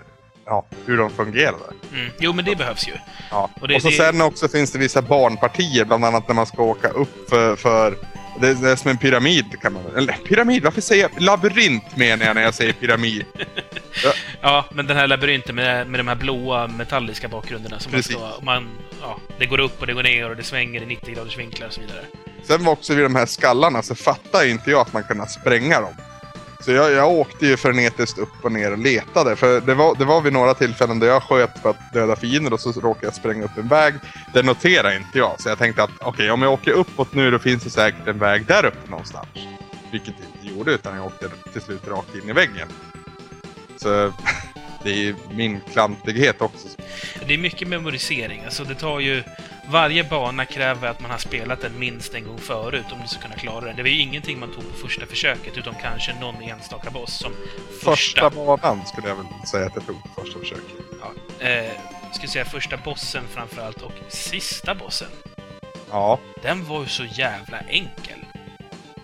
ja, hur de fungerade. Mm. Jo, men det behövs ju. Ja. Och det- och så det- sen också finns det vissa barnpartier, bland annat när man ska åka upp för... för det, det är som en pyramid kan man Eller pyramid, varför säger jag labyrint menar jag när jag säger pyramid? ja. ja, men den här labyrinten med, med de här blåa metalliska bakgrunderna. Som Precis. Man står, man, ja, det går upp och det går ner och det svänger i 90 graders vinklar och så vidare. Sen var också vid de här skallarna så fattade inte jag att man kunde spränga dem. Så jag, jag åkte ju frenetiskt upp och ner och letade. För det var, det var vid några tillfällen där jag sköt för att döda fiender och så råkade jag spränga upp en väg. Det noterade inte jag. Så jag tänkte att okej, om jag åker uppåt nu då finns det säkert en väg där uppe någonstans. Vilket jag inte gjorde utan jag åkte till slut rakt in i väggen. Så det är ju min klantighet också. Det är mycket memorisering. Alltså det tar ju... Varje bana kräver att man har spelat den minst en gång förut om du ska kunna klara den. Det var ju ingenting man tog på första försöket, utom kanske någon enstaka boss som Första banan skulle jag väl säga att jag tog på första försöket. Ja, eh, skulle säga första bossen framförallt och sista bossen. Ja. Den var ju så jävla enkel.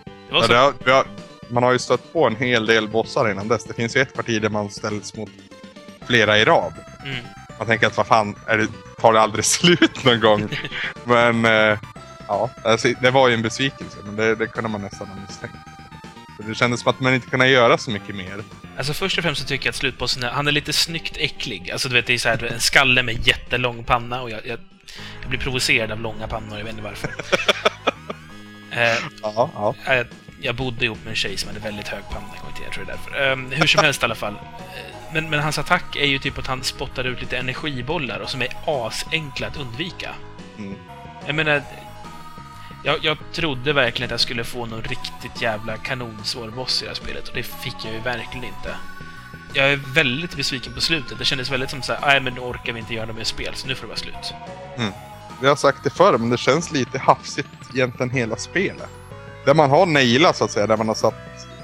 Det var Ja, så... det har, har, man har ju stött på en hel del bossar innan dess. Det finns ju ett parti där man ställs mot flera i rad. Mm. Man tänker att vad fan, det, tar det aldrig slut någon gång? men eh, ja, alltså, det var ju en besvikelse. Men det, det kunde man nästan ha misstänkt. För det kändes som att man inte kunde göra så mycket mer. Alltså först och främst så tycker jag att slutbossen, han är lite snyggt äcklig. Alltså du vet, det är så här, en skalle med jättelång panna och jag, jag, jag blir provocerad av långa pannor, jag vet inte varför. eh, Ja, ja. jag, jag bodde ihop med en tjej som hade väldigt hög panna jag tror det är därför. Ehm, hur som helst i alla fall. Eh, Men, men hans attack är ju typ att han spottar ut lite energibollar och som är asenkla att undvika. Mm. Jag menar, jag, jag trodde verkligen att jag skulle få någon riktigt jävla kanonsvår boss i det här spelet och det fick jag ju verkligen inte. Jag är väldigt besviken på slutet. Det kändes väldigt som så här, nej men nu orkar vi inte göra mer spel, så nu får det vara slut. Vi har sagt det förr, men det känns lite hafsigt egentligen hela spelet. Där man har nailat så att säga, där man har satt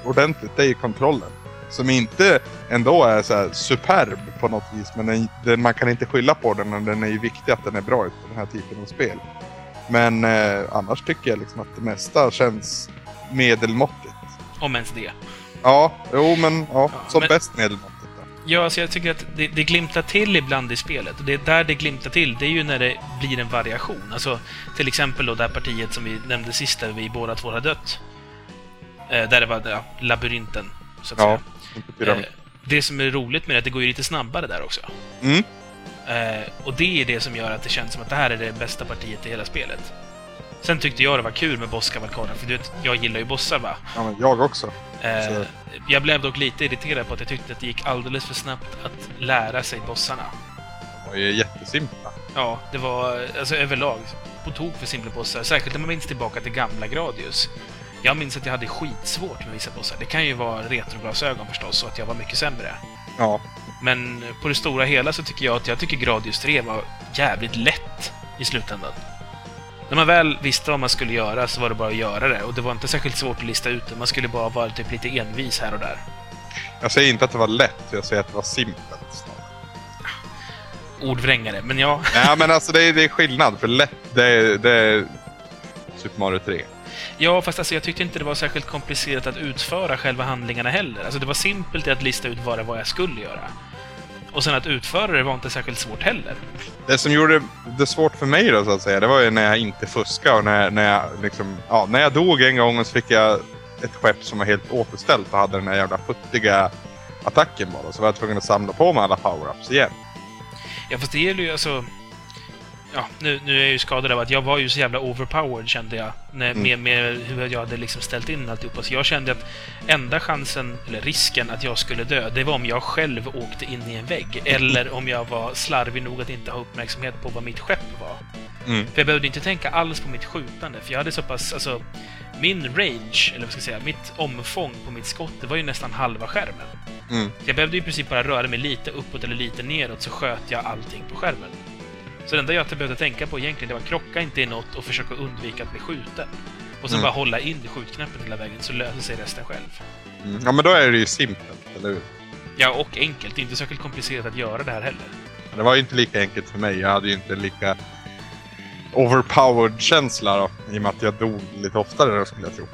ordentligt, det är ju kontrollen. Som inte ändå är så superb på något vis, men den, den, man kan inte skylla på den. och Den är ju viktig att den är bra i den här typen av spel. Men eh, annars tycker jag liksom att det mesta känns medelmåttigt. Om ens det. Ja, jo men ja, Ja, som men- bäst medelmåttigt. Ja, alltså jag tycker att det, det glimtar till ibland i spelet. Och det är där det glimtar till, det är ju när det blir en variation. Alltså, till exempel då det här partiet som vi nämnde sist, där vi båda två har dött. Eh, där det var ja, labyrinten, så att Ja, säga. Eh, det som är roligt med det är att det går ju lite snabbare där också. Mm. Eh, och det är det som gör att det känns som att det här är det bästa partiet i hela spelet. Sen tyckte jag det var kul med bosskavalkaden, för du vet, jag gillar ju bossar va? Ja, men jag också. Eh, jag blev dock lite irriterad på att jag tyckte att det gick alldeles för snabbt att lära sig bossarna. De var ju jättesimpla. Ja, det var alltså överlag på tok för simpla bossar. Särskilt när man minns tillbaka till gamla Gradius. Jag minns att jag hade skitsvårt med vissa bossar. Det kan ju vara retroglasögon förstås, och att jag var mycket sämre. Ja, Men på det stora hela så tycker jag att jag tycker Gradius 3 var jävligt lätt i slutändan. När man väl visste vad man skulle göra så var det bara att göra det. Och det var inte särskilt svårt att lista ut det. Man skulle bara vara typ lite envis här och där. jag säger inte att det var lätt, jag säger att det var simpelt. snarare. Ordvrängare, men ja. Nej men alltså det är, det är skillnad. För lätt, det är, det är Super Mario 3. Ja, fast alltså jag tyckte inte det var särskilt komplicerat att utföra själva handlingarna heller. Alltså det var simpelt att lista ut vad det var jag skulle göra. Och sen att utföra det var inte särskilt svårt heller. Det som gjorde det svårt för mig då så att säga, det var ju när jag inte fuskade och när, när jag liksom, ja, när jag dog en gång och så fick jag ett skepp som var helt återställt och hade den här jävla futtiga attacken bara. Så var jag tvungen att samla på mig alla power-ups igen. Ja, fast det gäller ju alltså... Ja, nu, nu är jag ju skadad av att jag var ju så jävla overpowered kände jag. När, Mm. med, med hur jag hade liksom ställt in alltihopa. Så jag kände att enda chansen, eller risken, att jag skulle dö, det var om jag själv åkte in i en vägg. Eller om jag var slarvig nog att inte ha uppmärksamhet på vad mitt skepp var. Mm. För jag behövde inte tänka alls på mitt skjutande, för jag hade så pass, alltså... Min range, eller vad ska jag säga, mitt omfång på mitt skott, det var ju nästan halva skärmen. Mm. Så jag behövde i princip bara röra mig lite uppåt eller lite neråt så sköt jag allting på skärmen. Så det enda jag behövde tänka på egentligen, det var krocka inte i något och försöka undvika att bli skjuten. Och sen Mm. bara hålla in skjutknappen hela vägen så löser sig resten själv. Mm. Ja men då är det ju simpelt, eller hur? Ja, och enkelt. Det är inte särskilt komplicerat att göra det här heller. Det var ju inte lika enkelt för mig. Jag hade ju inte lika overpowered känsla då. I och med att jag dog lite oftare då skulle jag tro.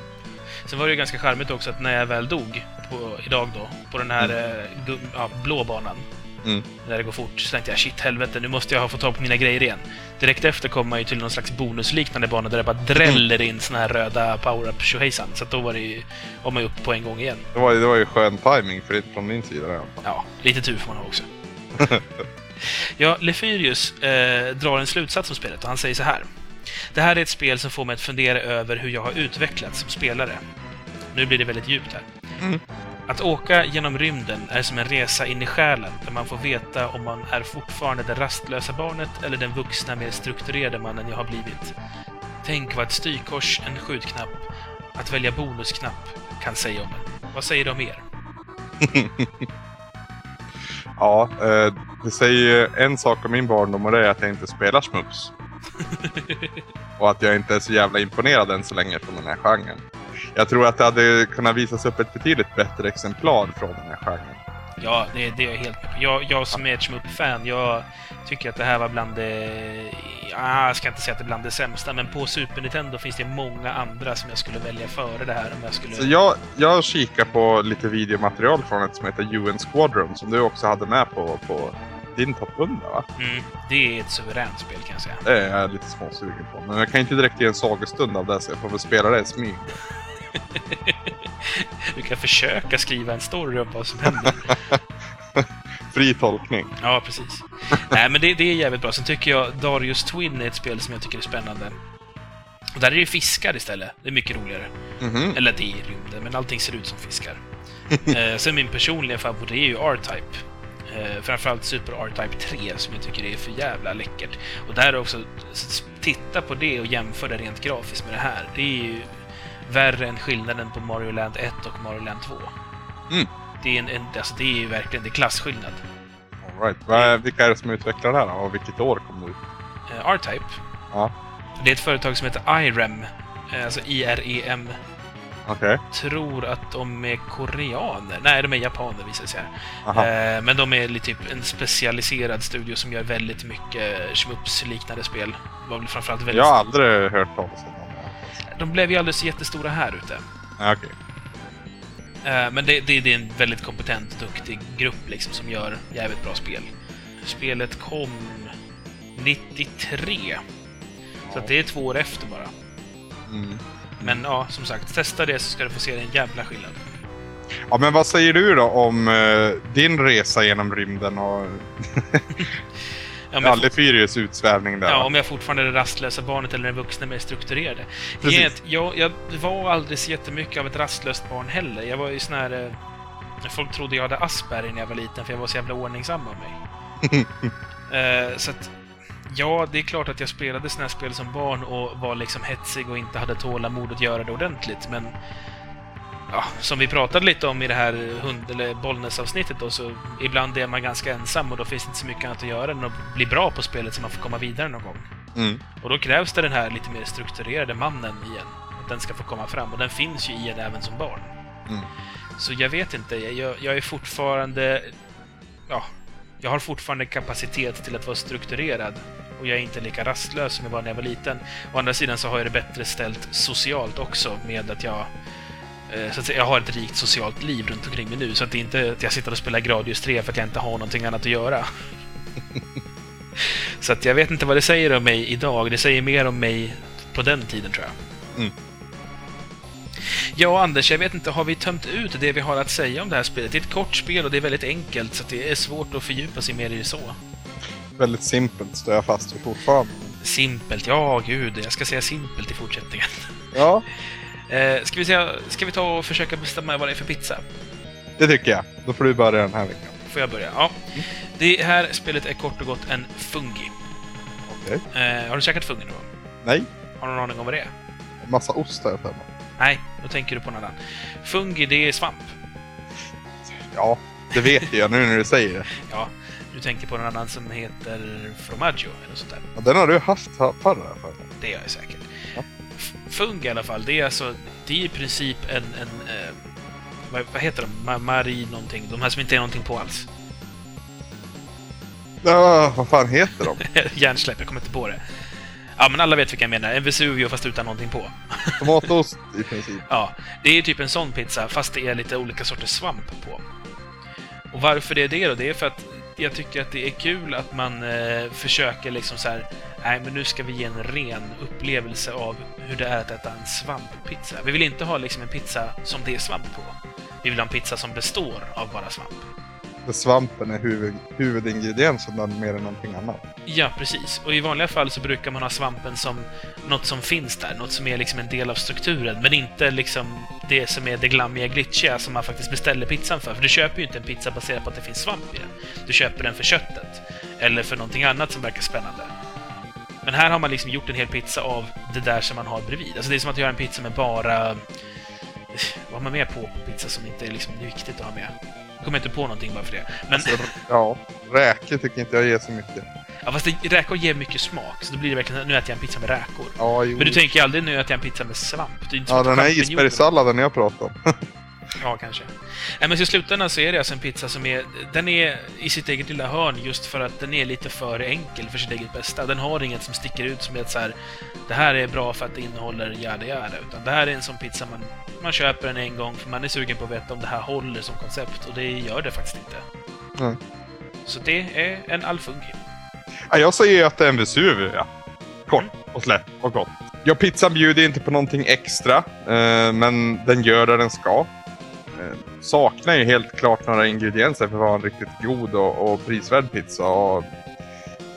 Sen var det ju ganska charmigt också att när jag väl dog, på, idag då, på den här Mm. eh, ja, blå banan, Mm. När det går fort. Så tänkte jag shit helvete, nu måste jag få tag på mina grejer igen. Direkt efter kommer man ju till någon slags bonusliknande bana där det bara dräller in såna här röda power-up tjohejsan. Så då var det ju, var man ju uppe på en gång igen. Det var, det var ju skön timing för, från min sida. i alla fall. Ja, lite tur får man ha också. ja, Lefyrius eh, drar en slutsats om spelet och han säger så här. Det här är ett spel som får mig att fundera över hur jag har utvecklats som spelare. Nu blir det väldigt djupt här. Mm. Att åka genom rymden är som en resa in i själen där man får veta om man är fortfarande det rastlösa barnet eller den vuxna, mer strukturerade mannen jag har blivit. Tänk vad ett styrkors, en skjutknapp, att välja bonusknapp kan säga om en. Vad säger de om er? Ja, eh, det säger ju en sak om min barndom och det är att jag inte spelar smups. och att jag inte är så jävla imponerad än så länge från den här genren. Jag tror att det hade kunnat visas upp ett betydligt bättre exemplar från den här genren. Ja, det, det är jag helt med på. Jag, jag som är ett Shmup-fan, jag tycker att det här var bland det... Ja, jag ska inte säga att det är bland det sämsta, men på Super Nintendo finns det många andra som jag skulle välja före det här om jag skulle... Så jag, jag kikar på lite videomaterial från ett som heter UN Squadron som du också hade med på, på din topp 100 va? Mm, det är ett suveränt spel kan jag säga. Det är jag lite småsugen på. Men jag kan inte direkt ge en sagostund av det så jag får väl spela det i smyg. Du kan försöka skriva en story om vad som händer. Fri tolkning. Ja, precis. Nej, men det, det är jävligt bra. Sen tycker jag Darius Twin är ett spel som jag tycker är spännande. Och där är det fiskar istället. Det är mycket roligare. Mhm. Eller det är rymden, men allting ser ut som fiskar. eh, sen min personliga favorit är ju R-Type. Eh, framförallt Super R-Type 3 som jag tycker är för jävla läckert. Och där är också, titta på det och jämför det rent grafiskt med det här. Det är ju värre än skillnaden på Mario Land 1 och Mario Land 2. Mm. Det är, en, en, alltså det är ju verkligen det är klasskillnad. All right. Är- Vilka är det som utvecklar det här då? Och vilket år kom det ut? Eh, R-Type, Ja, det är ett företag som heter IREM. Eh, alltså I-R-E-M. Okej. Tror att de är koreaner. Nej, de är japaner visar sig. här. Eh, men de är typ en specialiserad studio som gör väldigt mycket Shmups-liknande spel. Var väl framförallt väldigt... Jag har aldrig hört talas om dem. De blev ju alldeles jättestora här ute. Ja, okej. Eh, men det, det, det är en väldigt kompetent, duktig grupp liksom som gör jävligt bra spel. Spelet kom 93. Så det är två år efter bara. Mm. Men ja, som sagt, testa det så ska du få se en jävla skillnad. Ja, men vad säger du då om eh, din resa genom rymden och Ja, Lefyrius utsvävning där? Ja, om jag fortfarande är det rastlösa barnet eller den vuxna mer strukturerade. Precis. Jag, jag var aldrig så jättemycket av ett rastlöst barn heller. Jag var ju sån här... eh, Folk trodde jag hade Asperger när jag var liten för jag var så jävla ordningsam av mig. Eh, så att... Ja, det är klart att jag spelade såna här spel som barn och var liksom hetsig och inte hade tålamod att göra det ordentligt, men... Ja, som vi pratade lite om i det här hund eller Bollnäs-avsnittet då, så ibland är man ganska ensam och då finns det inte så mycket annat att göra än att bli bra på spelet så man får komma vidare någon gång. Mm. Och då krävs det den här lite mer strukturerade mannen igen. Att den ska få komma fram. Och den finns ju i en även som barn. Mm. Så jag vet inte. Jag, jag är fortfarande... Ja, jag har fortfarande kapacitet till att vara strukturerad. Och jag är inte lika rastlös som jag var när jag var liten. Å andra sidan så har jag det bättre ställt socialt också med att jag eh, så att säga, jag har ett rikt socialt liv runt omkring mig nu, så att det är inte att jag sitter och spelar Gradius 3 för att jag inte har någonting annat att göra. Så att jag vet inte vad det säger om mig idag. Det säger mer om mig på den tiden, tror jag. Mm. Ja, Anders, jag vet inte, har vi tömt ut det vi har att säga om det här spelet? Det är ett kort spel och det är väldigt enkelt, så att det är svårt att fördjupa sig mer i så. Väldigt simpelt står jag fast vid fortfarande. Simpelt, ja gud, jag ska säga simpelt i fortsättningen. Ja, Eh, ska, vi säga, ska vi ta och försöka bestämma vad det är för pizza? det tycker jag. Då får du börja den här veckan. Får jag börja? Ja. Det här spelet är kort och gott en fungi. Okej. Eh, har du käkat fungi någon gång? Nej, Har du någon aning om vad det är? massa ost har jag för mig. Nej, då tänker du på någon annan. Fungi, det är svamp. Ja, det vet jag nu när du säger det. Ja, du tänker på någon annan som heter Fromaggio eller sånt där. Ja, den har du haft förr jag för mig. Det är jag säkert. Ja. Fungi i alla fall, det är alltså... Det är i princip en... en eh, vad, vad heter de? Ma Mari någonting. De här som inte är någonting på alls. Ja, vad fan heter de? Hjärnsläpp, jag kommer inte på det. Ja, men alla vet vilka jag menar. En Vesuvio fast utan någonting på. Tomatost i princip. Ja, det är typ en sån pizza fast det är lite olika sorters svamp på. Och varför det är det då? Det är för att jag tycker att det är kul att man eh, försöker liksom så här. Nej, men nu ska vi ge en ren upplevelse av hur det är att äta en svamppizza. Vi vill inte ha liksom en pizza som det är svamp på. Vi vill ha en pizza som består av bara svamp där svampen är huvud, huvudingrediensen där mer än någonting annat. Ja, precis. Och i vanliga fall så brukar man ha svampen som något som finns där, något som är liksom en del av strukturen, men inte liksom det som är det glammiga, glitchiga som man faktiskt beställer pizzan för. För du köper ju inte en pizza baserad på att det finns svamp i den. Du köper den för köttet. Eller för någonting annat som verkar spännande. Men här har man liksom gjort en hel pizza av det där som man har bredvid. Alltså det är som att göra en pizza med bara... Vad har man med på pizza som inte är liksom viktigt att ha med? Jag kommer inte på någonting bara för det. Men... Alltså, ja, räkor tycker inte jag ger så mycket. Ja, fast det, räkor ger mycket smak, så då blir det verkligen nu äter jag en pizza med räkor. Ja, jo. Men du tänker aldrig nu äter jag en pizza med svamp? Det är inte Ja, den här isbergssalladen jag pratar om. Ja, kanske. Nej, men i slutändan så är det alltså en pizza som är... Den är i sitt eget lilla hörn just för att den är lite för enkel för sitt eget bästa. Den har inget som sticker ut som är ett så här... Det här är bra för att det innehåller jada jada. Utan det här är en sån pizza man, man köper den en gång för man är sugen på att veta om det här håller som koncept. Och det gör det faktiskt inte. Nej. Så det är en alfungi. Ja, jag säger att det är en Vesuvio, ja. Kort och slätt och gott. Ja, pizzan bjuder inte på någonting extra, eh, men den gör det den ska. Eh, saknar ju helt klart några ingredienser för att vara en riktigt god och, och prisvärd pizza. Och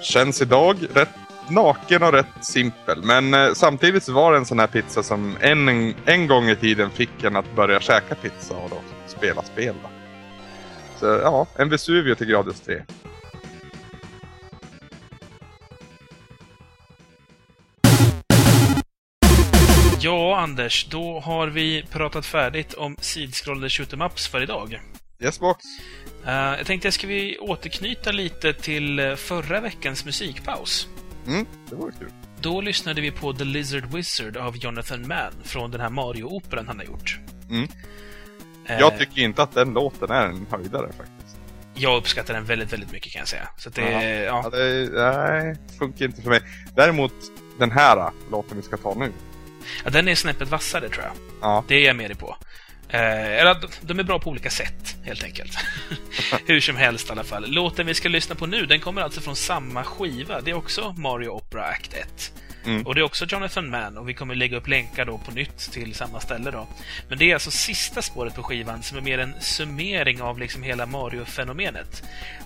känns idag rätt naken och rätt simpel. Men eh, samtidigt så var det en sån här pizza som en, en gång i tiden fick en att börja käka pizza och då spela spel. Då. Så ja, en Vesuvio till gradus 3. Ja, Anders, då har vi pratat färdigt om sidskrollade shoot'em-ups för idag. Yes box. Eh, jag tänkte, ska vi återknyta lite till eh, förra veckans musikpaus? Mm, det vore kul. Då lyssnade vi på The Lizard Wizard av Jonathan Mann från den här Mario-operan han har gjort. Mm. Eh, Jag tycker inte att den låten är en höjdare faktiskt. jag uppskattar den väldigt, väldigt mycket kan jag säga. Så att det, ja. Ja, det, nej, funkar inte för mig. Däremot den här låten vi ska ta nu. Ja, den är snäppet vassare tror jag. Ja, Det är jag med dig på. Eh, eller de- är bra på olika sätt, helt enkelt. Hur som helst i alla fall. Låten vi ska lyssna på nu, den kommer alltså från samma skiva. Det är också Mario Opera Act 1. Mm. Och det är också Jonathan Mann och vi kommer lägga upp länkar då på nytt till samma ställe då. Men det är alltså sista spåret på skivan som är mer en summering av liksom hela Mario-fenomenet.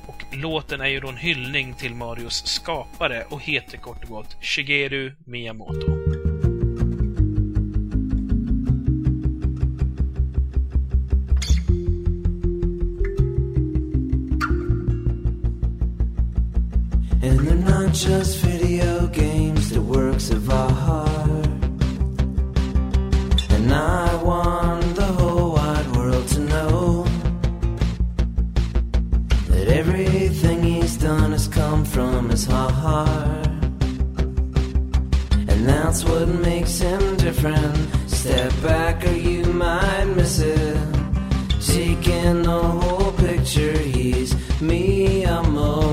Och låten är ju då en hyllning till Marios skapare och heter kort och gott Shigeru Miyamoto. And they're not just video games, they're works of art. And I want the whole wide world to know that everything he's done has come from his heart. And that's what makes him different. Step back or you might miss it. Taking the whole picture, he's Miyamoto.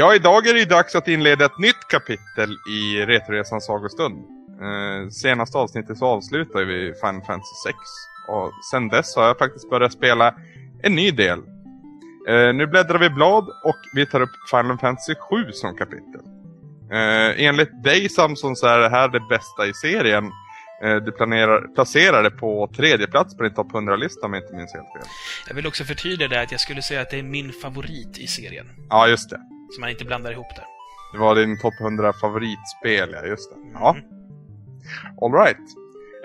Ja, idag är det dags att inleda ett nytt kapitel i Retoresans sagostund. Eh, senaste avsnittet så avslutade vi Final Fantasy 6. Och sen dess har jag faktiskt börjat spela en ny del. Eh, nu bläddrar vi blad och vi tar upp Final Fantasy 7 som kapitel. Eh, enligt dig Samson så är det här det bästa i serien. Eh, du planerar, placerar det på tredje plats på din topp 100-lista om jag inte minns helt fel. Jag vill också förtydliga det att jag skulle säga att det är min favorit i serien. Ja, just det. Så man inte blandar ihop det. Det var din topp 100 favoritspel, ja just det. Ja. Mm. Alright.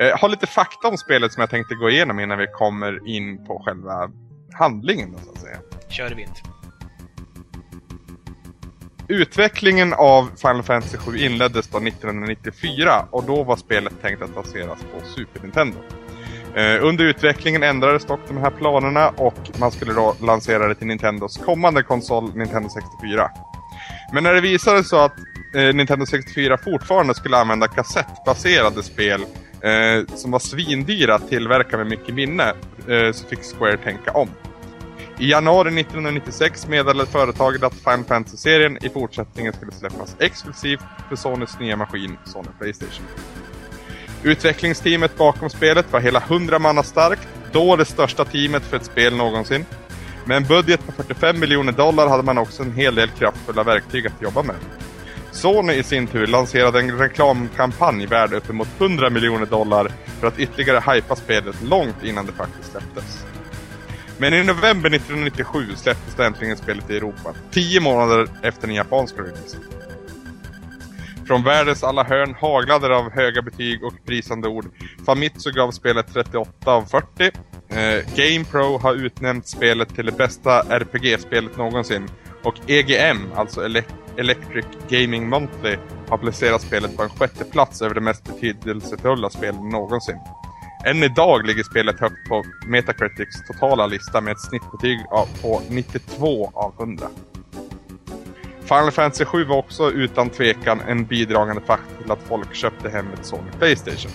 Eh, har lite fakta om spelet som jag tänkte gå igenom innan vi kommer in på själva handlingen då, så att säga. Kör i vint. Utvecklingen av Final Fantasy 7 inleddes då 1994 och då var spelet tänkt att baseras på Super Nintendo. Eh, under utvecklingen ändrades dock de här planerna och man skulle då lansera det till Nintendos kommande konsol Nintendo 64. Men när det visade sig att eh, Nintendo 64 fortfarande skulle använda kassettbaserade spel eh, som var svindyra att tillverka med mycket minne eh, så fick Square tänka om. I januari 1996 meddelade företaget att Final Fantasy-serien i fortsättningen skulle släppas exklusivt för Sonys nya maskin, Sony Playstation. Utvecklingsteamet bakom spelet var hela 100 manna starkt, då det största teamet för ett spel någonsin. Med en budget på 45 miljoner dollar hade man också en hel del kraftfulla verktyg att jobba med. Sony i sin tur lanserade en reklamkampanj värd uppemot 100 miljoner dollar för att ytterligare hypa spelet långt innan det faktiskt släpptes. Men i november 1997 släpptes det äntligen spelet i Europa, 10 månader efter den japanska releasen. Från världens alla hörn haglade det av höga betyg och prisande ord. Famitsu gav spelet 38 av 40. Eh, GamePro har utnämnt spelet till det bästa RPG-spelet någonsin. Och EGM, alltså Ele- Electric Gaming Monthly, har placerat spelet på en sjätte plats över de mest betydelsefulla spelen någonsin. Än idag ligger spelet högt på Metacritics totala lista med ett snittbetyg på 92 av 100. Final Fantasy 7 var också utan tvekan en bidragande faktor till att folk köpte hem ett Sony Playstation.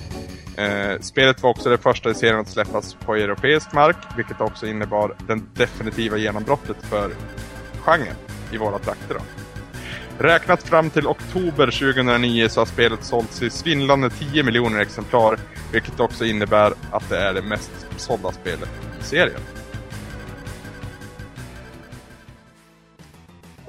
Eh, spelet var också det första i serien att släppas på europeisk mark, vilket också innebar den definitiva genombrottet för genren i våra trakter. Då. Räknat fram till oktober 2009 så har spelet sålts i svindlande 10 miljoner exemplar, vilket också innebär att det är det mest sålda spelet i serien.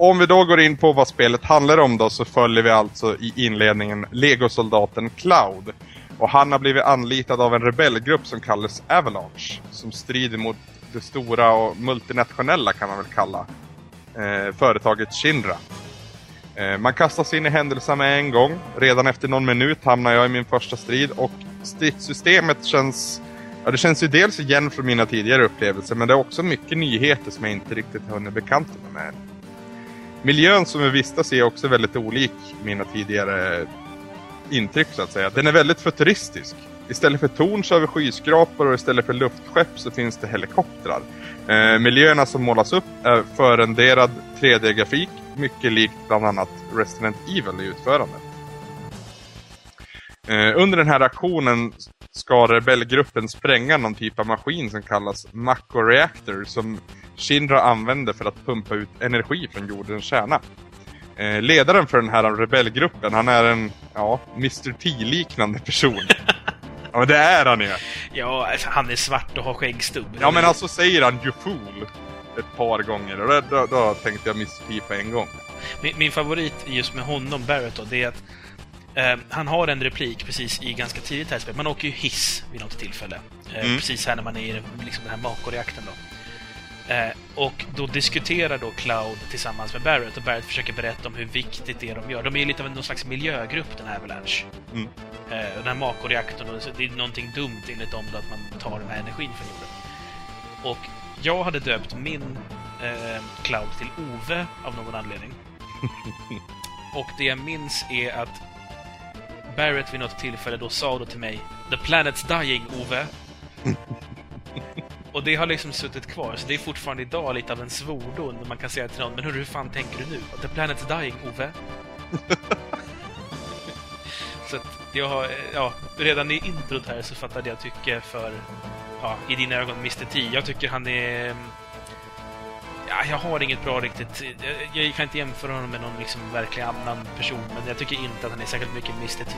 Om vi då går in på vad spelet handlar om då så följer vi alltså i inledningen Legosoldaten Cloud. Och han har blivit anlitad av en rebellgrupp som kallas Avalanche. Som strider mot det stora och multinationella kan man väl kalla eh, företaget Shinra. Eh, man kastas in i händelserna med en gång. Redan efter någon minut hamnar jag i min första strid och stridssystemet känns... Ja, det känns ju dels igen från mina tidigare upplevelser men det är också mycket nyheter som jag inte riktigt hunnit bekanta mig med än. Miljön som vi vistas i är också väldigt olik mina tidigare intryck så att säga. Den är väldigt futuristisk. Istället för torn så har vi skyskrapor och istället för luftskepp så finns det helikoptrar. Eh, miljöerna som målas upp är förrenderad 3D-grafik, mycket likt bland annat Resident Evil i utförandet. Eh, under den här aktionen ska rebellgruppen spränga någon typ av maskin som kallas Mako Reactor som Shinra använder för att pumpa ut energi från jordens kärna. Eh, ledaren för den här rebellgruppen, han är en, ja, Mr T-liknande person. ja men det är han ju. Ja, han är svart och har skäggstubb. Ja men alltså säger han you fool ett par gånger och då, då, då tänkte jag Mr T på en gång. Min, min favorit just med honom, Barrett, då, det är att eh, han har en replik precis i ganska tidigt här spelet. Man åker ju hiss vid något tillfälle. Eh, Mm. Precis här när man är i liksom den här Mako-reaktorn då. Eh, och då diskuterar då Cloud tillsammans med Barrett och Barrett försöker berätta om hur viktigt det är de gör. De är lite av någon slags miljögrupp, den här Avalanche. Mm. Eh, och den här Mako-reaktorn, det är någonting dumt enligt dem då att man tar den här energin från jorden. Och jag hade döpt min eh, Cloud till Ove av någon anledning. Och det jag minns är att Barrett vid något tillfälle då sa då till mig The planet's dying, Ove. Och det har liksom suttit kvar, så det är fortfarande idag lite av en svordom när man kan säga till någon Men hur, hur fan tänker du nu? The planet's dying, Ove. så att jag har, ja, redan i introt här så fattade jag tycke för, ja, i dina ögon, Mr. T. Jag tycker han är... Ja, jag har inget bra riktigt... Jag, jag kan inte jämföra honom med någon liksom verklig annan person, men jag tycker inte att han är särskilt mycket Mr. T.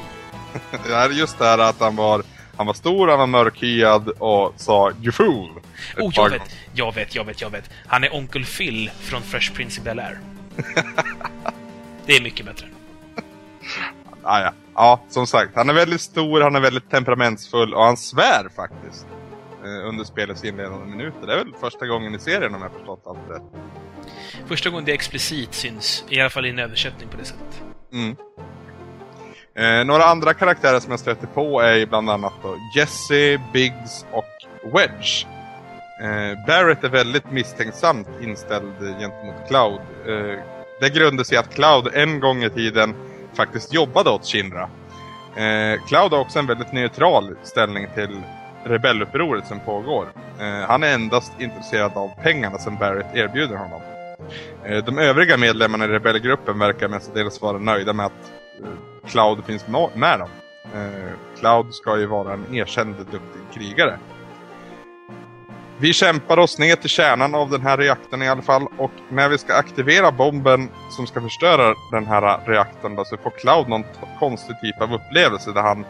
Det är just det här att han var, han var stor, han var mörkhyad och sa You fool! Oh, jag vet, jag vet, jag vet, jag vet. Han är Onkel Phil från Fresh Prince i Bel-Air. Det är mycket bättre. Ah, ja. ja, som sagt. Han är väldigt stor, han är väldigt temperamentsfull och han svär faktiskt. Eh, under spelets inledande minuter. Det är väl första gången i serien om jag förstått allt rätt. Första gången det explicit syns, i alla fall i en översättning på det sättet. Mm. Eh, några andra karaktärer som jag stöter på är bland annat då Jesse, Biggs och Wedge. Eh, Barrett är väldigt misstänksamt inställd gentemot Cloud. Eh, det grundar sig i att Cloud en gång i tiden faktiskt jobbade åt Shinra. Eh, Cloud har också en väldigt neutral ställning till rebellupproret som pågår. Eh, han är endast intresserad av pengarna som Barrett erbjuder honom. Eh, De övriga medlemmarna i rebellgruppen verkar mestadels vara nöjda med att eh, Cloud finns med dem. Eh, Cloud ska ju vara en erkänd duktig krigare. Vi kämpar oss ner till kärnan av den här reaktorn i alla fall och när vi ska aktivera bomben som ska förstöra den här reaktorn då, så får Cloud någon konstig typ av upplevelse där han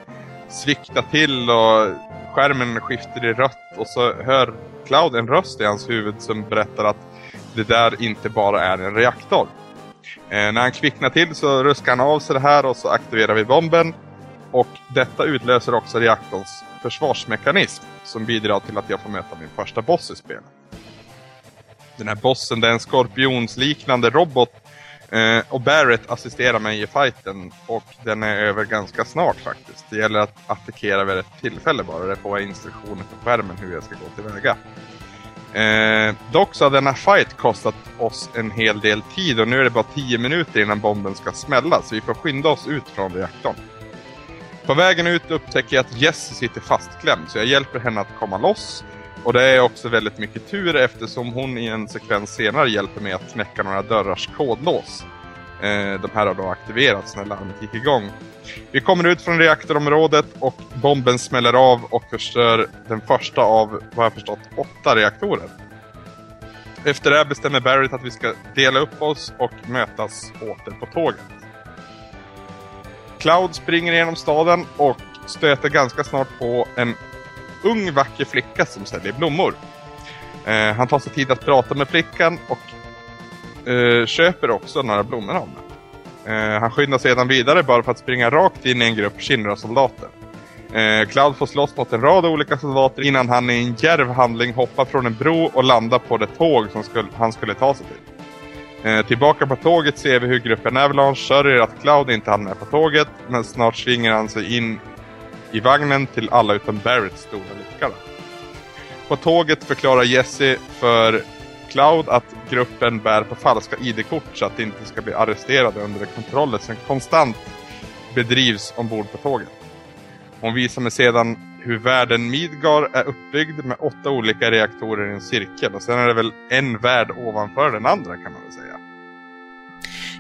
sviktar till och skärmen skiftar i rött och så hör Cloud en röst i hans huvud som berättar att det där inte bara är en reaktor. Eh, när han kvicknar till så ruskar han av sig det här och så aktiverar vi bomben. Och detta utlöser också reaktorns försvarsmekanism som bidrar till att jag får möta min första boss i spelet. Den här bossen det är en skorpionsliknande robot eh, och Barrett assisterar mig i fighten och den är över ganska snart faktiskt. Det gäller att attackera vid ett tillfälle bara. Det får jag instruktioner på skärmen hur jag ska gå tillväga. Eh, dock så har denna fight kostat oss en hel del tid och nu är det bara 10 minuter innan bomben ska smälla så vi får skynda oss ut från reaktorn. På vägen ut upptäcker jag att Jesse sitter fastklämd så jag hjälper henne att komma loss. Och det är också väldigt mycket tur eftersom hon i en sekvens senare hjälper mig att knäcka några dörrars kodlås. Eh, de här har då aktiverats när larmet gick igång. Vi kommer ut från reaktorområdet och bomben smäller av och förstör den första av, vad jag förstått, åtta reaktorer. Efter det bestämmer Barrett att vi ska dela upp oss och mötas åter på tåget. Cloud springer genom staden och stöter ganska snart på en ung vacker flicka som säljer blommor. Eh, han tar sig tid att prata med flickan och eh, köper också några blommor av henne. Eh, han skyndar sedan vidare bara för att springa rakt in i en grupp Shinra-soldater. Eh, Cloud får slåss mot en rad olika soldater innan han i en djärv handling hoppar från en bro och landar på det tåg som skulle, han skulle ta sig till. Eh, tillbaka på tåget ser vi hur gruppen Avalanche sörjer att Cloud inte hann med på tåget, men snart svingar han sig in i vagnen till alla utom Barretts stora lycka. På tåget förklarar Jesse för Cloud att gruppen bär på falska ID-kort så att de inte ska bli arresterade under den kontrollen som konstant bedrivs ombord på tåget. Hon visar mig sedan hur världen Midgar är uppbyggd med åtta olika reaktorer i en cirkel och sen är det väl en värld ovanför den andra kan man väl säga.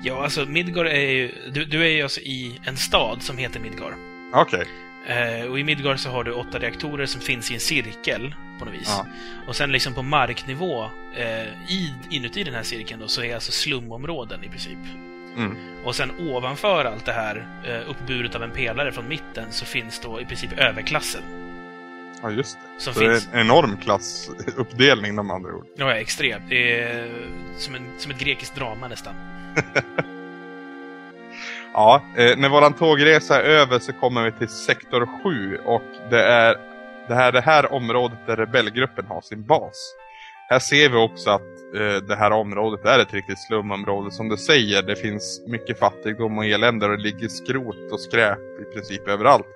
Ja, alltså Midgar är ju... Du, du är ju alltså i en stad som heter Midgar. Okej. Eh, och i Midgar så har du åtta reaktorer som finns i en cirkel på något vis. Ja. Och sen liksom på marknivå, eh, i, inuti den här cirkeln då, så är alltså slumområden i princip. Mm. Och sen ovanför allt det här, eh, uppburet av en pelare från mitten, så finns då i princip överklassen. Ja, just det. Som Så det är finns... en enorm klassuppdelning med andra ord. Ja, extremt. Det är som, en, som ett grekiskt drama nästan. Ja, eh, när våran tågresa är över så kommer vi till sektor 7 och det är det här, det här området där rebellgruppen har sin bas. Här ser vi också att eh, det här området är ett riktigt slumområde som du säger. Det finns mycket fattigdom och elände och det ligger skrot och skräp i princip överallt.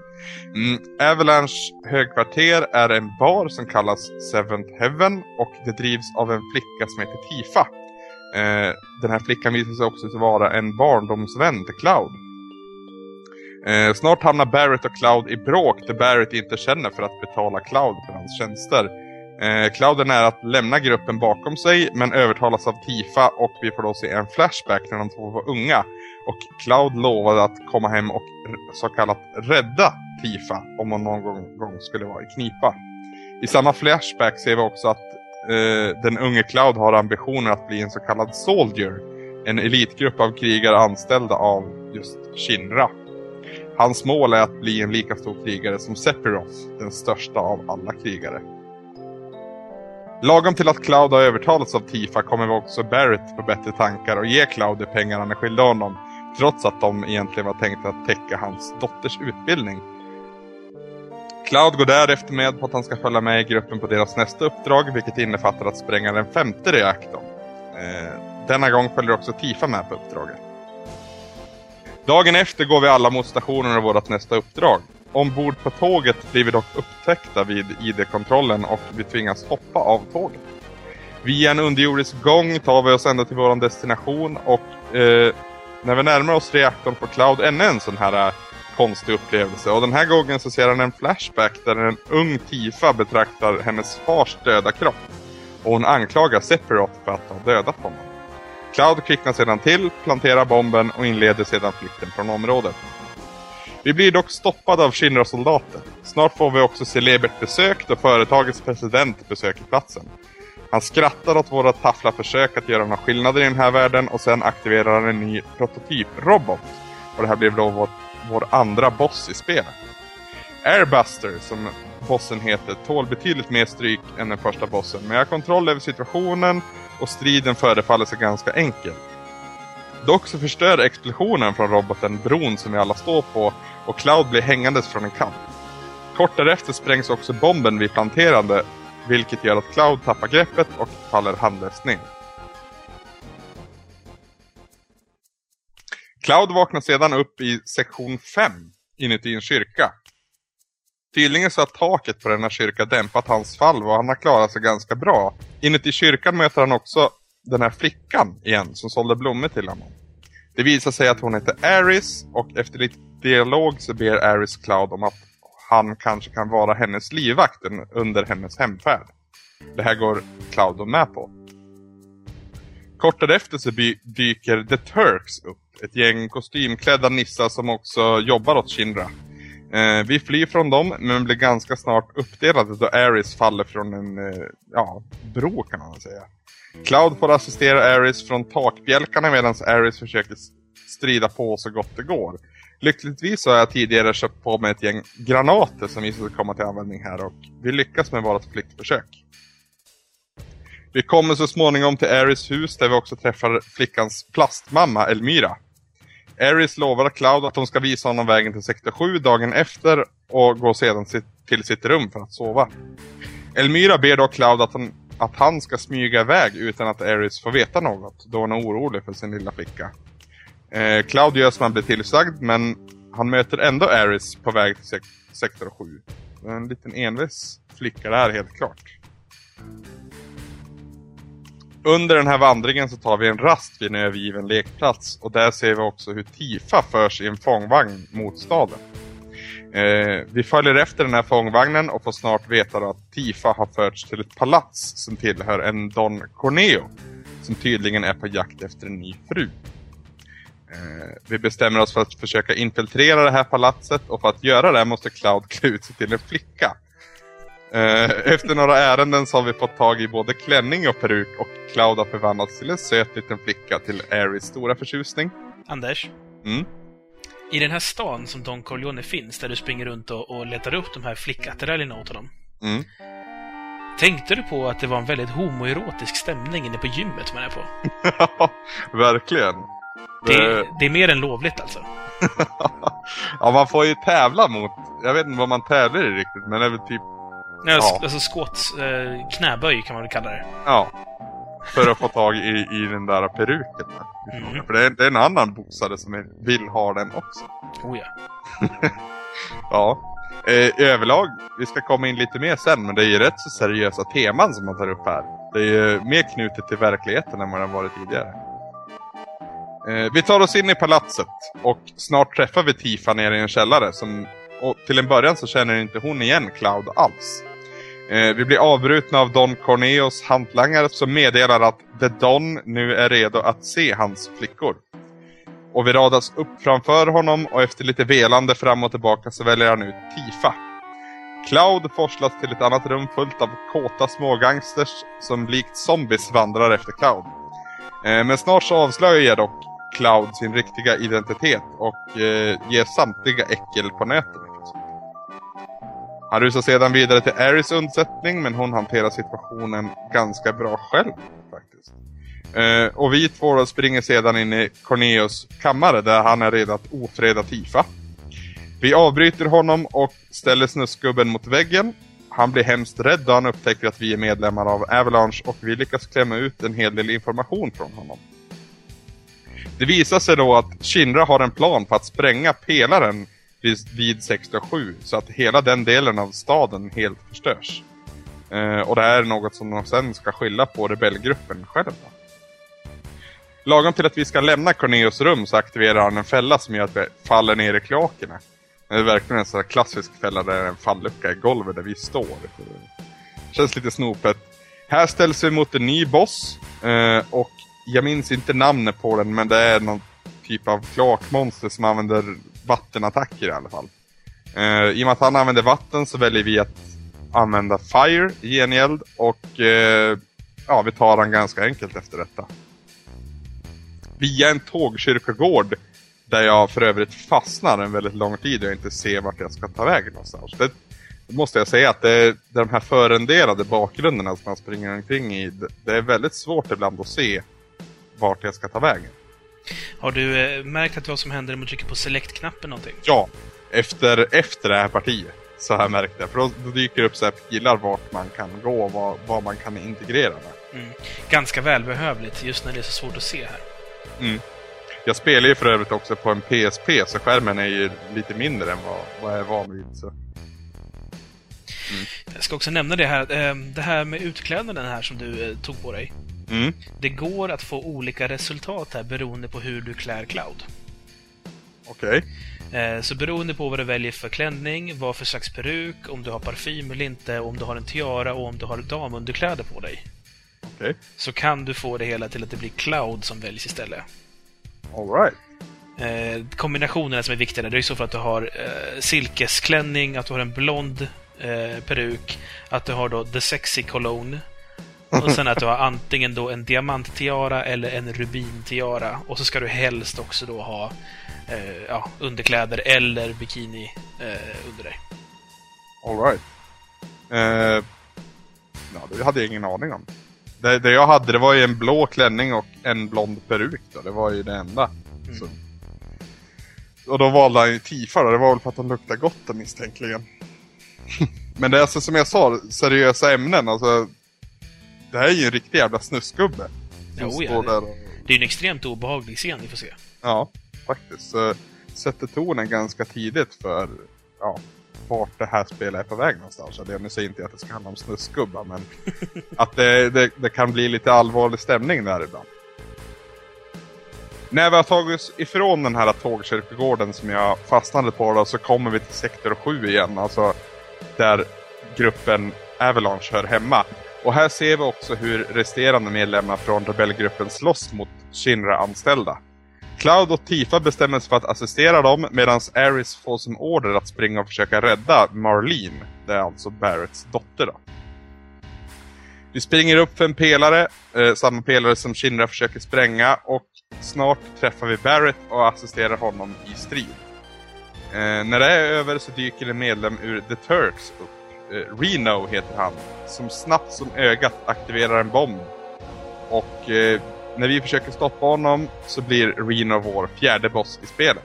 Mm, Avalanche högkvarter är en bar som kallas Seventh Heaven och det drivs av en flicka som heter Tifa. Eh, den här flickan visar sig också vara en barndomsvän till Cloud. Eh, snart hamnar Barrett och Cloud i bråk där Barrett inte känner för att betala Cloud för hans tjänster. Eh, Cloud är nära att lämna gruppen bakom sig men övertalas av Tifa och vi får då se en flashback när de två var unga. Och Cloud lovade att komma hem och så kallat rädda Tifa om hon någon gång skulle vara i knipa. I samma flashback ser vi också att eh, den unge Cloud har ambitionen att bli en så kallad soldier. En elitgrupp av krigare anställda av just Shinra. Hans mål är att bli en lika stor krigare som Sephiroth, den största av alla krigare. Lagom till att Cloud har övertalats av Tifa kommer vi också Barrett på bättre tankar och ger Cloud de pengar han är skyldig honom. Trots att de egentligen var tänkta att täcka hans dotters utbildning. Cloud går därefter med på att han ska följa med i gruppen på deras nästa uppdrag, vilket innefattar att spränga den femte reaktorn. Eh, denna gång följer också Tifa med på uppdraget. Dagen efter går vi alla mot stationen och vårt nästa uppdrag. Ombord på tåget blir vi dock upptäckta vid ID-kontrollen och vi tvingas hoppa av tåget. Via en underjordisk gång tar vi oss ända till vår destination och eh, när vi närmar oss reaktorn på Cloud ännu en sån här eh, konstig upplevelse. Och den här gången så ser han en flashback där en ung Tifa betraktar hennes fars döda kropp. Och hon anklagar Sephiroth för att ha dödat honom. Cloud kvicknar sedan till, planterar bomben och inleder sedan flykten från området. Vi blir dock stoppade av Shinra-soldater. Snart får vi också celebert besök då företagets president besöker platsen. Han skrattar åt våra taffla försök att göra några skillnader i den här världen och sen aktiverar han en ny prototyprobot. Och det här blir då vår, vår andra boss i spelet. Airbuster, som bossen heter, tål betydligt mer stryk än den första bossen. Men jag har kontroll över situationen och striden förefaller sig ganska enkel. Dock så förstör explosionen från roboten bron som vi alla står på och Cloud blir hängandes från en kant. Kort därefter sprängs också bomben vid planterande vilket gör att Cloud tappar greppet och faller handlöst ner. Cloud vaknar sedan upp i sektion 5 inuti en kyrka. Tydligen så har taket på denna kyrka dämpat hans fall och han har klarat sig ganska bra. Inuti kyrkan möter han också den här flickan igen som sålde blommor till honom. Det visar sig att hon heter Aris och efter lite dialog så ber Aris Cloud om att han kanske kan vara hennes livvakt under hennes hemfärd. Det här går Cloud med på. Kort därefter så dyker The Turks upp. Ett gäng kostymklädda nissar som också jobbar åt Shinra. Eh, vi flyr från dem men blir ganska snart uppdelade då Aris faller från en eh, ja, bro kan man säga. Cloud får assistera Aris från takbjälkarna medan Aris försöker strida på så gott det går. Lyckligtvis så har jag tidigare köpt på mig ett gäng granater som visar sig komma till användning här och vi lyckas med vårt flyktförsök. Vi kommer så småningom till Aris hus där vi också träffar flickans plastmamma Elmyra. Aris lovar Cloud att de ska visa honom vägen till sektor 7 dagen efter och går sedan till sitt rum för att sova. Elmyra ber då Cloud att han, att han ska smyga iväg utan att Aris får veta något då hon är orolig för sin lilla flicka. Eh, Cloud gör som han blir tillsagd men han möter ändå Aris på väg till sek- sektor 7. En liten envis flicka där helt klart. Under den här vandringen så tar vi en rast vid en övergiven lekplats och där ser vi också hur Tifa förs i en fångvagn mot staden. Eh, vi följer efter den här fångvagnen och får snart veta att Tifa har förts till ett palats som tillhör en Don Corneo som tydligen är på jakt efter en ny fru. Eh, vi bestämmer oss för att försöka infiltrera det här palatset och för att göra det måste Cloud klä ut sig till en flicka. Eh, efter några ärenden så har vi fått tag i både klänning och peruk och Cloud har förvandlats till en söt liten flicka till Aries stora förtjusning. Anders, Mm. i den här stan som Don Corleone finns, där du springer runt och, och letar upp de här flickattiraljerna åt honom. Mm. Tänkte du på att det var en väldigt homoerotisk stämning inne på gymmet man är på? Verkligen. Det, det är mer än lovligt alltså. ja, man får ju tävla mot... Jag vet inte vad man tävlar i riktigt, men det är väl typ... Ja. Ja. Alltså squats, eh, knäböj kan man väl kalla det. Ja. För att få tag i, i den där peruken. där. Mhm. För det är, det är en annan boxare som vill ha den också. Oh ja. Ja. Eh, överlag, vi ska komma in lite mer sen, men det är ju rätt så seriösa teman som man tar upp här. Det är mer knutet till verkligheten än vad har varit tidigare. Eh, vi tar oss in i palatset och snart träffar vi Tifa nere i en källare. Som, och till en början så känner inte hon igen Cloud alls. Eh, vi blir avbrutna av Don Corneos hantlangare som meddelar att The Don nu är redo att se hans flickor. Och vi radas upp framför honom och efter lite velande fram och tillbaka så väljer han ut Tifa. Cloud forslas till ett annat rum fullt av kåta smågangsters som likt zombies vandrar efter Cloud. Eh, men snart så avslöjar dock Cloud sin riktiga identitet och eh, ger samtliga äckel på nätet. Han rusar sedan vidare till Aris undsättning men hon hanterar situationen ganska bra själv faktiskt. Eh, och vi två då springer sedan in i Corneos kammare där han är redo att ofreda Tifa. Vi avbryter honom och ställer snuskgubben mot väggen. Han blir hemskt rädd då han upptäcker att vi är medlemmar av Avalanche och vi lyckas klämma ut en hel del information från honom. Det visar sig då att Shinra har en plan på att spränga pelaren vid, vid 67 så att hela den delen av staden helt förstörs. Eh, och det här är något som de sen ska skylla på rebellgruppen själva. Lagom till att vi ska lämna Corneos rum så aktiverar han en fälla som gör att vi faller ner i kloakerna. Det är verkligen en sån här klassisk fälla där det är en fallucka i golvet där vi står. Känns lite snopet. Här ställs vi mot en ny boss. Eh, och jag minns inte namnet på den men det är någon typ av kloakmonster som använder vattenattacker i alla fall. Eh, I och med att han använder vatten så väljer vi att använda Fire i gengäld och eh, ja, vi tar han ganska enkelt efter detta. Via en tågkyrkogård där jag för övrigt fastnar en väldigt lång tid och jag inte ser vart jag ska ta vägen någonstans. Det, det måste jag säga att det är de här förenderade bakgrunderna som man springer omkring i. Det, det är väldigt svårt ibland att se vart jag ska ta vägen. Har du eh, märkt att vad som händer om du trycker på select-knappen någonting? Ja, efter, efter det här partiet så har jag märkt det. För då, då dyker det upp så här pilar vart man kan gå och vad, vad man kan integrera med. Mm. Ganska välbehövligt just när det är så svårt att se här. Mm. Jag spelar ju för övrigt också på en PSP så skärmen är ju lite mindre än vad, vad jag är van vid. Så. Jag ska också nämna det här, eh, det här med utklädnaden här som du eh, tog på dig. Mm. Det går att få olika resultat här beroende på hur du klär Cloud. Okej. Eh, Så beroende på vad du väljer för klänning, vad för slags peruk, om du har parfym eller inte, om du har en tiara och om du har damunderkläder på dig. Okej. Så kan du få det hela till att det blir Cloud som väljs istället. Alright. Eh, kombinationerna som är viktiga det är i så fall att du har eh, silkesklänning, att du har en blond eh, peruk, att du har då The Sexy Cologne och sen att du har antingen då en diamanttiara eller en rubintiara. Och så ska du helst också då ha eh, ja, underkläder eller bikini eh, under dig. Alright. Eh, ja, det hade jag ingen aning om. Det, det jag hade det var ju en blå klänning och en blond peruk då. Det var ju det enda. Mm. Och då valde han ju Tifa då. Det var väl för att han luktar gott misstänkligen. Men det är alltså som jag sa, seriösa ämnen. Alltså, det här är ju en riktig jävla snuskgubbe. Som Jo, ja, det- och, Det är en extremt obehaglig scen, vi får se. Ja, faktiskt. Så sätter tonen ganska tidigt för ja, vart det här spelet är på väg någonstans. Jag nu säger inte att det ska handla om snuskgubbar, men att det, det, det kan bli lite allvarlig stämning där ibland. När vi har tagit oss ifrån den här tågkyrkogården som jag fastnade på då, så kommer vi till sektor 7 igen. Alltså där gruppen Avalanche hör hemma. Och här ser vi också hur resterande medlemmar från rebellgruppen slåss mot Shinra-anställda. Cloud och Tifa bestämmer sig för att assistera dem medan Aris får som order att springa och försöka rädda Marlene. Det är alltså Barretts dotter då. Vi springer upp för en pelare, eh, samma pelare som Shinra försöker spränga och snart träffar vi Barrett och assisterar honom i strid. Eh, när det är över så dyker en medlem ur The Turks upp. Eh, Reno heter han, som snabbt som ögat aktiverar en bomb. Och eh, när vi försöker stoppa honom så blir Reno vår fjärde boss i spelet.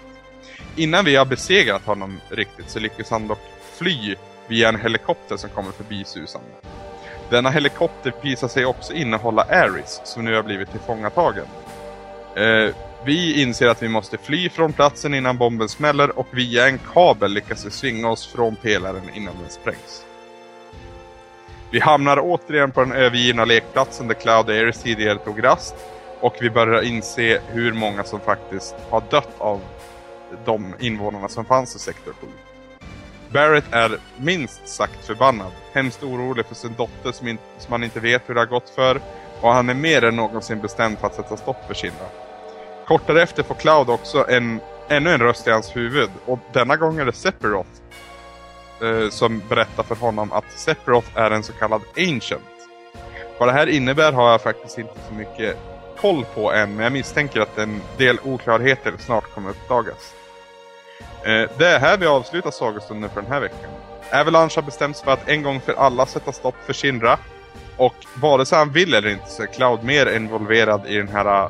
Innan vi har besegrat honom riktigt så lyckas han dock fly via en helikopter som kommer förbi susande. Denna helikopter visar sig också innehålla Aris som nu har blivit tillfångatagen. Eh, vi inser att vi måste fly från platsen innan bomben smäller och via en kabel lyckas vi svinga oss från pelaren innan den sprängs. Vi hamnar återigen på den övergivna lekplatsen där Cloud och Ares tidigare tog rast. Och vi börjar inse hur många som faktiskt har dött av de invånarna som fanns i sektor 7. Barrett är minst sagt förbannad, hemskt orolig för sin dotter som, in, som han inte vet hur det har gått för och han är mer än någonsin bestämd för att sätta stopp för Shinra. Kort därefter får Cloud också en, ännu en röst i hans huvud och denna gång är det Sephiroth eh, som berättar för honom att Sephiroth är en så kallad Ancient. Vad det här innebär har jag faktiskt inte så mycket koll på än, men jag misstänker att en del oklarheter snart kommer uppdagas. Eh, det är här vi avslutar sagostunden för den här veckan. Avalanche har bestämt sig för att en gång för alla sätta stopp för Shinra. Och vare sig han vill eller inte så är Cloud mer involverad i den här eh,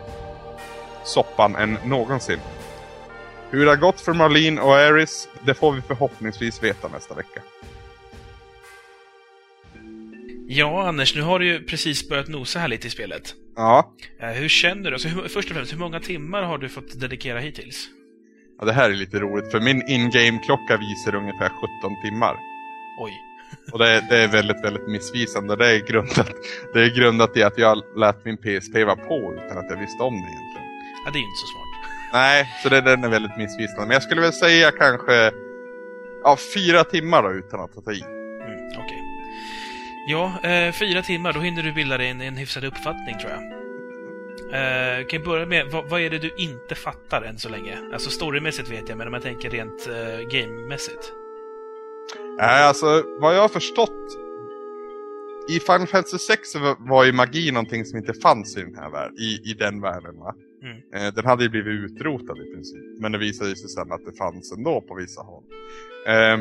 soppan än någonsin. Hur det har gått för Marlene och Aris, det får vi förhoppningsvis veta nästa vecka. Ja, Anders, nu har du ju precis börjat nosa här lite i spelet. Ja, Eh, hur känner du? Alltså, hur, först och främst, hur många timmar har du fått dedikera hittills? ja det här är lite roligt för min in-game-klocka visar ungefär 17 timmar. Oj. Och det är, det är väldigt, väldigt missvisande. Det är, grundat, det är grundat i att jag lät min PSP vara på utan att jag visste om det egentligen. Ja, det är ju inte så smart. Nej, så det, den är väldigt missvisande. Men jag skulle väl säga kanske ja, fyra timmar då utan att ta i. Mm, Okej. Ja, eh, fyra timmar, då hinner du bilda dig en, en hyfsad uppfattning, tror jag. Eh, kan jag börja med, vad, vad är det du inte fattar än så länge? Alltså storymässigt vet jag, men om jag tänker rent eh, gamemässigt. Nej, alltså vad jag har förstått. I Final Fantasy 6 så var- var ju magi någonting som inte fanns i den här världen, i, i den världen va. Mm. Eh, den hade ju blivit utrotad i princip. Men det visade sig sen att det fanns ändå på vissa håll. Eh,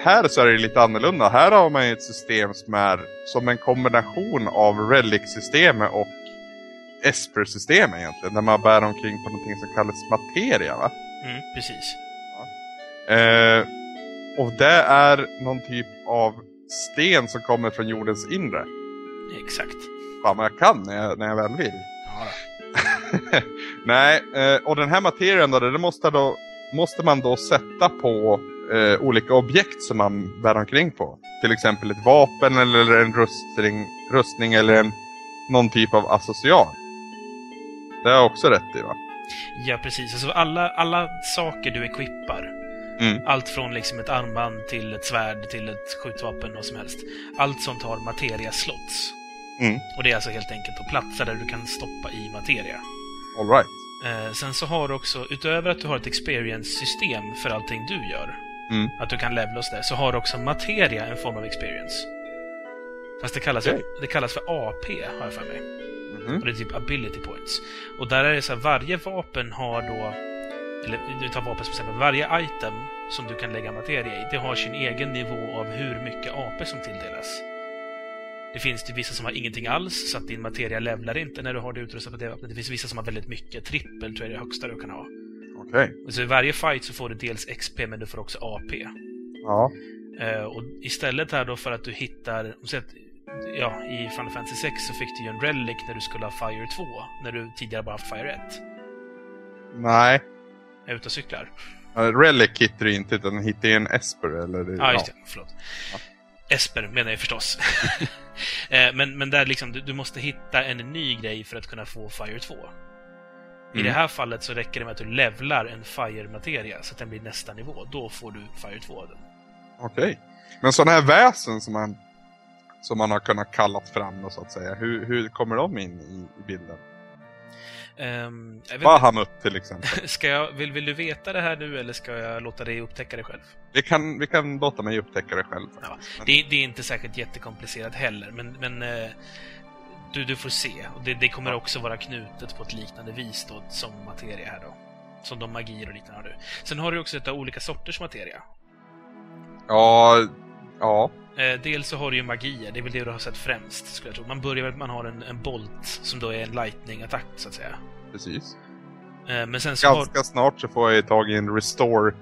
här så är det lite annorlunda. Här har man ju ett system som är som en kombination av Relic-systemet och Esper-systemet egentligen. Där man bär omkring på någonting som kallas materia va. Mm, precis. Eh, och det är någon typ av sten som kommer från jordens inre. Exakt. Fan vad jag kan när jag, när jag väl vill. Ja. Nej, eh, och den här materien då, det måste, då, måste man då sätta på eh, olika objekt som man bär omkring på. Till exempel ett vapen eller en rustning, rustning eller en, någon typ av associat. Det har jag också rätt i va? ja, precis. Alltså alla, alla saker du equippar, Mm. allt från liksom ett armband till ett svärd till ett skjutvapen, vad som helst. Allt sånt har materia-slots. Mm. Och det är alltså helt enkelt på platser där du kan stoppa i materia. All right. Eh, sen så har du också, utöver att du har ett experience-system för allting du gör, Mm. att du kan levla oss där, så har du också materia en form av experience. Fast det kallas, Okej. det kallas för AP, har jag för mig. Mhm. Och det är typ ability points. Och där är det så här, varje vapen har då, eller du tar vapen som exempel, varje item som du kan lägga materia i, det har sin egen nivå av hur mycket AP som tilldelas. Det finns det vissa som har ingenting alls, så att din materia levlar inte när du har det utrustat på det vapnet. Det finns vissa som har väldigt mycket. Trippel tror jag är det högsta du kan ha. Okej. Så i varje fight så får du dels XP, men du får också AP. Ja. Eh, och istället här då för att du hittar... om att, Ja, i Final Fantasy 6 så fick du ju en relic när du skulle ha Fire 2, när du tidigare bara haft Fire 1. Nej. Är ute och cyklar. Uh, Relic hittar du inte utan hittar ju en Esper eller... Ja, just det. Förlåt. Esper menar jag förstås. Eh, men, men där liksom, du, du måste hitta en ny grej för att kunna få Fire 2. I Mm. det här fallet så räcker det med att du levlar en Fire-materia så att den blir nästa nivå. Då får du Fire 2 av den. Okej. Men sådana här väsen som man, som man har kunnat kallat fram då, så att säga. Hur, hur kommer de in i, i bilden? Ehm, vet inte- Bahamut till exempel. Ska jag, vill, vill du veta det här nu eller ska jag låta dig upptäcka det själv? Vi kan, vi kan låta mig upptäcka det själv. Ja, det, det är inte säkert jättekomplicerat heller, men, men eh, du, du får se. Och det, det kommer Ja. också vara knutet på ett liknande vis då, som materia här då. Som de magier och liknande har du. Sen har du också ett olika sorters materia. Ja, ja. Eh, dels så har du ju magier, det är väl det du har sett främst, skulle jag tro. Man börjar med att man har en, en bolt som då är en lightning-attack, så att säga. Precis. Eh, men sen så har... Ganska snart så får jag tag i en restore.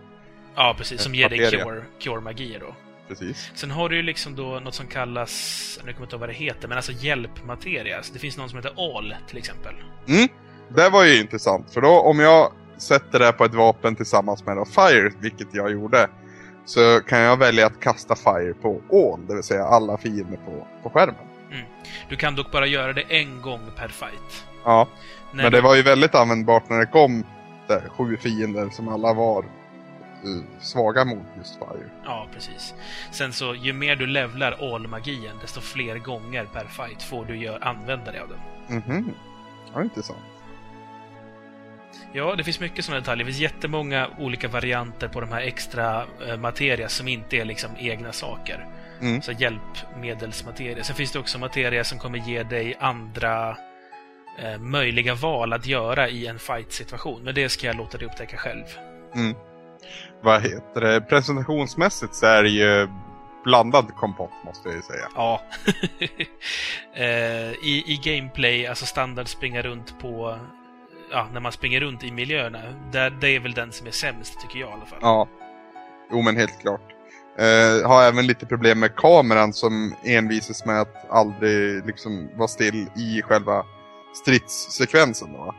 Ja, precis. Som ger dig materia. cure, cure-magier då. Precis. Sen har du ju liksom då något som kallas, nu kommer jag inte ihåg vad det heter, men alltså hjälpmateria. Så det finns någon som heter All, till exempel. Mm. Det var ju intressant. För då om jag sätter det på ett vapen tillsammans med då Fire, vilket jag gjorde. Så kan jag välja att kasta Fire på all, det vill säga alla fiender på, på skärmen. Du kan dock bara göra det en gång per fight. Ja, När men du- det var ju väldigt användbart när det kom där, sju fiender som alla var eh, svaga mot just Fire. Ja, precis. Sen så, ju mer du levlar all-magin, desto fler gånger per fight får du gör, använda dig av den. Mhm. Ja, intressant. Ja, det finns mycket sådana detaljer. Det finns jättemånga olika varianter på de här extra eh, materia som inte är liksom egna saker. Mm. Så hjälpmedelsmateria. Sen finns det också materia som kommer ge dig andra eh, möjliga val att göra i en fight-situation. Men det ska jag låta dig upptäcka själv. Mm. Vad heter det? Presentationsmässigt så är det ju blandad kompott måste jag ju säga. Ja. eh, i, I gameplay, alltså standard springa runt på... Ja, när man springer runt i miljöerna. Där, det är väl den som är sämst, tycker jag i alla fall. Ja. Jo men helt klart. Eh, har även lite problem med kameran som envisas med att aldrig liksom vara still i själva stridssekvensen. Då.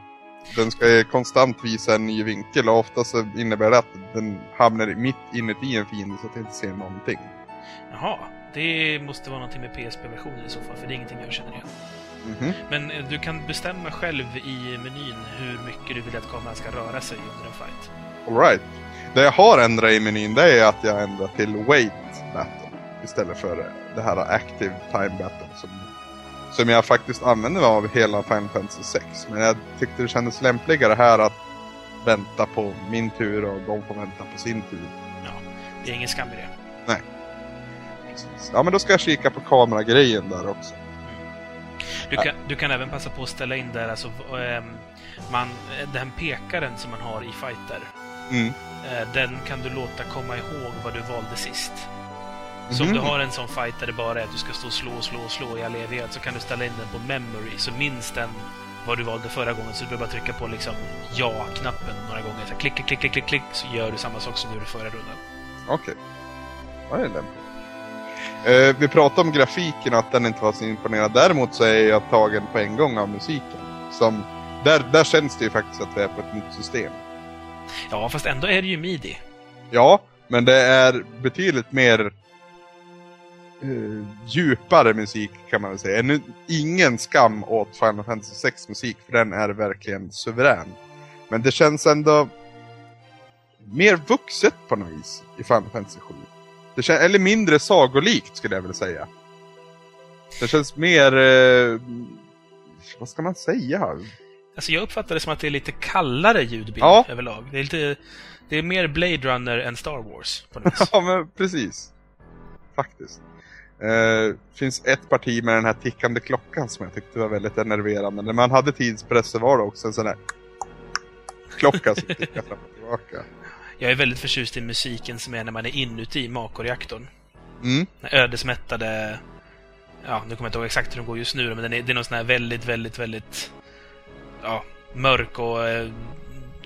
Den ska konstant visa en ny vinkel och ofta så innebär det att den hamnar mitt inuti en fiende så att jag inte ser någonting. Jaha, det måste vara någonting med PSP-versionen i så fall, för det är ingenting jag känner igen. Mhm. Men eh, du kan bestämma själv i menyn hur mycket du vill att kameran ska röra sig under en fight. Alright. Det jag har ändrat i menyn det är att jag ändrar till wait battle istället för det här active time battle som, som jag faktiskt använder mig av hela Final Fantasy 6. Men jag tyckte det kändes lämpligare här att vänta på min tur och de får vänta på sin tur. Det är ingen skam i det. Precis. Ja men då ska jag kika på kameragrejen där också. Du kan, du kan även passa på att ställa in där, alltså, ehm, man, eh, den pekaren som man har i fighter, Mm. eh, den kan du låta komma ihåg vad du valde sist. Så om Mhm. du har en sån fight där det bara är att du ska stå och slå och slå och slå i all evighet så kan du ställa in den på memory, så minns den vad du valde förra gången. Så du behöver bara trycka på liksom ja-knappen några gånger. Så klick, klick, klick, klick, klick, så gör du samma sak som du gjorde förra rundan. Okej. Ja, det är lämpligt. Eh, vi pratade om grafiken och att den inte var så imponerad. Däremot så är jag tagen på en gång av musiken. Som, där, där känns det ju faktiskt att vi är på ett nytt system. Ja, fast ändå är det ju midi. Ja, men det är betydligt mer eh, djupare musik kan man väl säga. Nu, ingen skam åt Final Fantasy 6 musik för den är verkligen suverän. Men det känns ändå mer vuxet på något vis i Final Fantasy 7. Det kän- eller mindre sagolikt skulle jag vilja säga. Det känns mer... Eh, vad ska man säga? Alltså jag uppfattar det som att det är lite kallare ljudbild Ja. överlag. Det är, lite, det är mer Blade Runner än Star Wars på något. Ja, men precis. Faktiskt. Eh, finns ett parti med den här tickande klockan som jag tyckte var väldigt enerverande. När man hade tidspress så var det också en sån där klocka som tickade fram och tillbaka. Jag är väldigt förtjust i musiken som är när man är inuti Mako-reaktorn. Mm. Den ödesmättade... Ja, nu kommer jag inte ihåg exakt hur den går just nu, men den är, det är någon sån här väldigt, väldigt, väldigt... Ja, mörk och eh,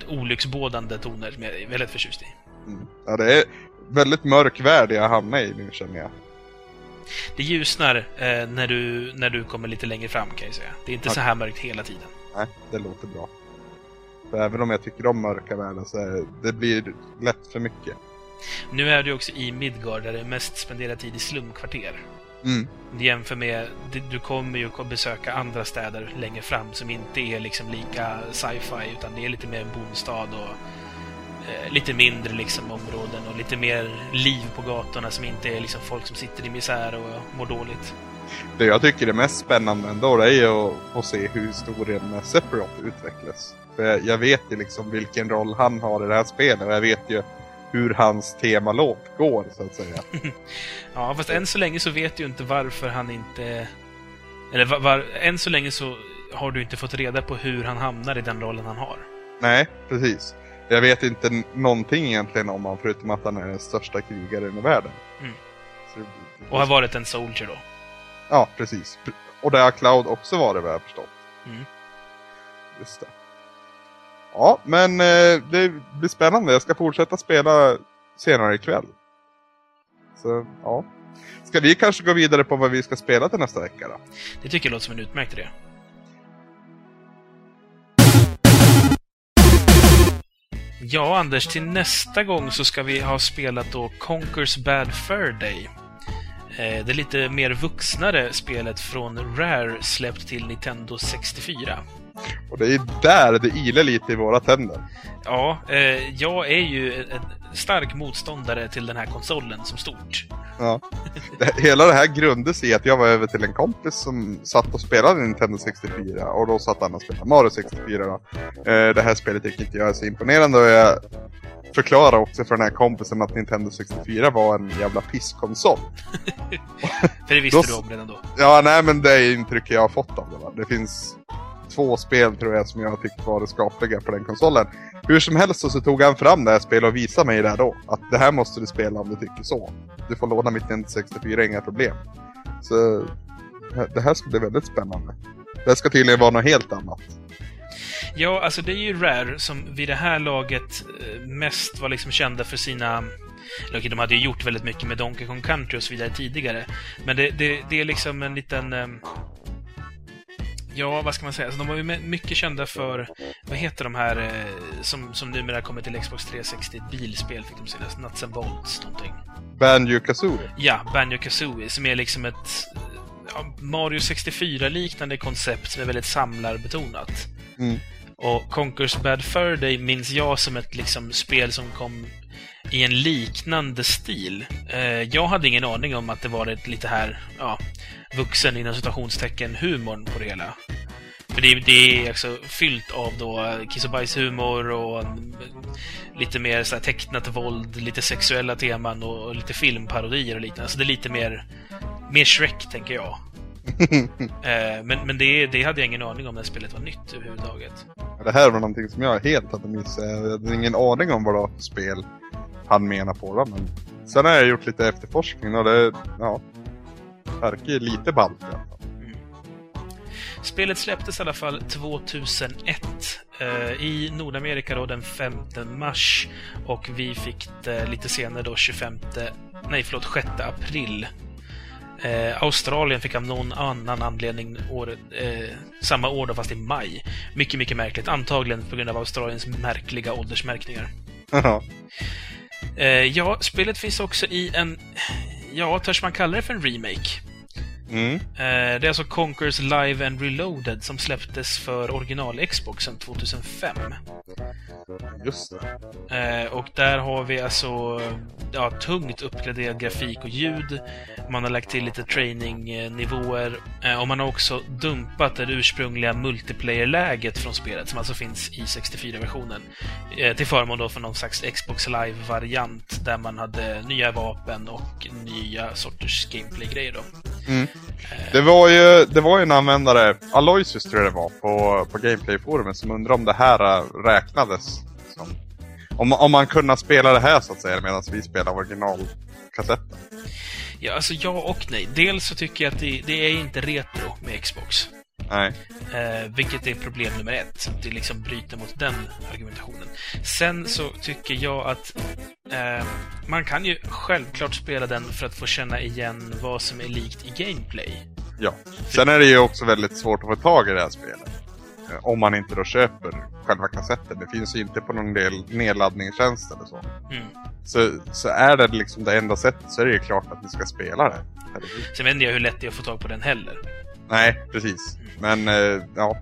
olycksbådande toner som jag är väldigt förtjust i. Mm. Ja, det är väldigt mörk värld jag hamnar i nu känner jag. Det ljusnar eh, när, du, när du kommer lite längre fram, kan jag säga. Det är inte Ja. så här mörkt hela tiden. Nej, det låter bra. För även om jag tycker om mörka världar så är det blir lätt för mycket. Nu är du också i Midgard, där är mest spenderar tid i slumkvarter. Mm. Jämför med, du kommer ju att besöka andra städer längre fram som inte är liksom lika sci-fi, utan det är lite mer bostad och eh, lite mindre liksom områden och lite mer liv på gatorna som inte är liksom folk som sitter i misär och mår dåligt. Det jag tycker är mest spännande ändå det är att, att se hur historien med Sephiroth utvecklas. För jag, vet ju liksom vilken roll han har i det här spelet och jag vet ju hur hans temalåt går så att säga. Ja, fast än så länge så vet du ju inte varför han inte... Eller var, var, än så länge så har du inte fått reda på hur han hamnar i den rollen han har. Nej, precis. Jag vet inte någonting egentligen om honom förutom att han är den största krigaren i världen. Mm. Så det- Och har varit en soldier då. Ja, precis. Och det har Cloud också varit vad jag förstått. Mm. Just det. Ja, men eh, det blir spännande. Jag ska fortsätta spela senare ikväll. Så, ja. Ska vi kanske gå vidare på vad vi ska spela till nästa vecka då? Det tycker jag låter som en utmärkt idé. Ja, Anders, till nästa gång så ska vi ha spelat då Conquers Bad Fur Day. Eh, det lite mer vuxnare spelet från Rare släppt till Nintendo 64. Och det är där det ilar lite i våra tänder. Ja, eh, jag är ju en stark motståndare till den här konsolen som stort. Ja. Hela det här grundade sig i att jag var över till en kompis som satt och spelade Nintendo 64 och då satt han och spelade Mario 64 då. Eh, det här spelet tycker inte jag är så imponerande och jag förklarade också för den här kompisen att Nintendo 64 var en jävla pisskonsol. För det visste Då- du om redan då. Ja, nej men det är intrycket jag har fått av det. Va? Det finns två spel tror jag som jag har tyckt var skapliga på den konsolen. Hur som helst så, tog han fram det här spelet och visade mig det då. Att det här måste du spela om du tycker så. Du får låna mitt Nintendo 64, inga problem. Så det här ska bli väldigt spännande. Det här ska tydligen vara något helt annat. Ja, alltså det är ju Rare som vid det här laget eh, mest var liksom kända för sina... Okej, de hade ju gjort väldigt mycket med Donkey Kong Country och så vidare tidigare. Men det, det, det är liksom en liten... Eh, Ja, vad ska man säga? Alltså, de var ju mycket kända för... Vad heter de här eh, som, som numera kommer till Xbox 360? Ett bilspel fick de senast. Nuts and Bolts någonting. Banjo Kazooie. Ja, Banjo Kazooie, som är liksom ett ja, Mario 64-liknande koncept som är väldigt samlarbetonat. Mm. Och Conquers Bad Fur Day minns jag som ett liksom, spel som kom i en liknande stil. Eh, jag hade ingen aning om att det var ett lite här, ja, vuxen inom citationstecken humorn på det hela. För det, det är alltså fyllt av då kiss och bajshumor och mm, lite mer så här tecknat våld, lite sexuella teman och, och lite filmparodier och liknande. Så det är lite mer, mer Shrek, tänker jag. Eh, men men det, det hade jag ingen aning om när spelet var nytt överhuvudtaget. Det här var någonting som jag helt hade missat. Jag hade ingen aning om vad det var för spel han menar på det. Men sen har jag gjort lite efterforskning och det, ja, verkar ju lite ballt i alla fall. Spelet släpptes i alla fall 2001 eh, i Nordamerika då den 5 mars och vi fick det lite senare då 25, nej förlåt 6 april. Eh, Australien fick av någon annan anledning året, eh, samma år då fast i maj. Mycket, mycket märkligt. Antagligen på grund av Australiens märkliga åldersmärkningar. Ja. Eh, ja, spelet finns också i en, ja, törs man kalla det för en remake? Mm. Eh, Det är alltså Conquers Live and Reloaded som släpptes för original-Xboxen 2005. Just det. Eh, Och där har vi alltså ja, tungt uppgraderad grafik och ljud. Man har lagt till lite training-nivåer. Eh, Och man har också dumpat det ursprungliga multiplayer-läget från spelet, som alltså finns i 64-versionen. eh, Till förmån då för någon slags Xbox Live-variant, där man hade nya vapen och nya sorters gameplay-grejer då. Mm. Det var ju det var ju en användare, Aloysius tror jag det var, på, på Gameplay-forumet som undrade om det här räknades. Som, om, om man kunde spela det här så att säga medan vi spelar originalkassetten. Ja, alltså ja och nej. Dels så tycker jag att det, det är inte retro med Xbox. Nej. Eh, vilket är problem nummer ett. Det liksom bryter mot den argumentationen. Sen så tycker jag att eh, man kan ju självklart spela den för att få känna igen vad som är likt i gameplay. Ja. Sen är det ju också väldigt svårt att få tag i det här spelet. Eh, Om man inte då köper själva kassetten. Det finns ju inte på någon del nedladdningstjänst eller så. Mm. Så, så är det liksom det enda sättet så är det ju klart att ni ska spela det. Sen vet inte jag hur lätt det är att få tag på den heller. Nej, precis. Men eh, ja,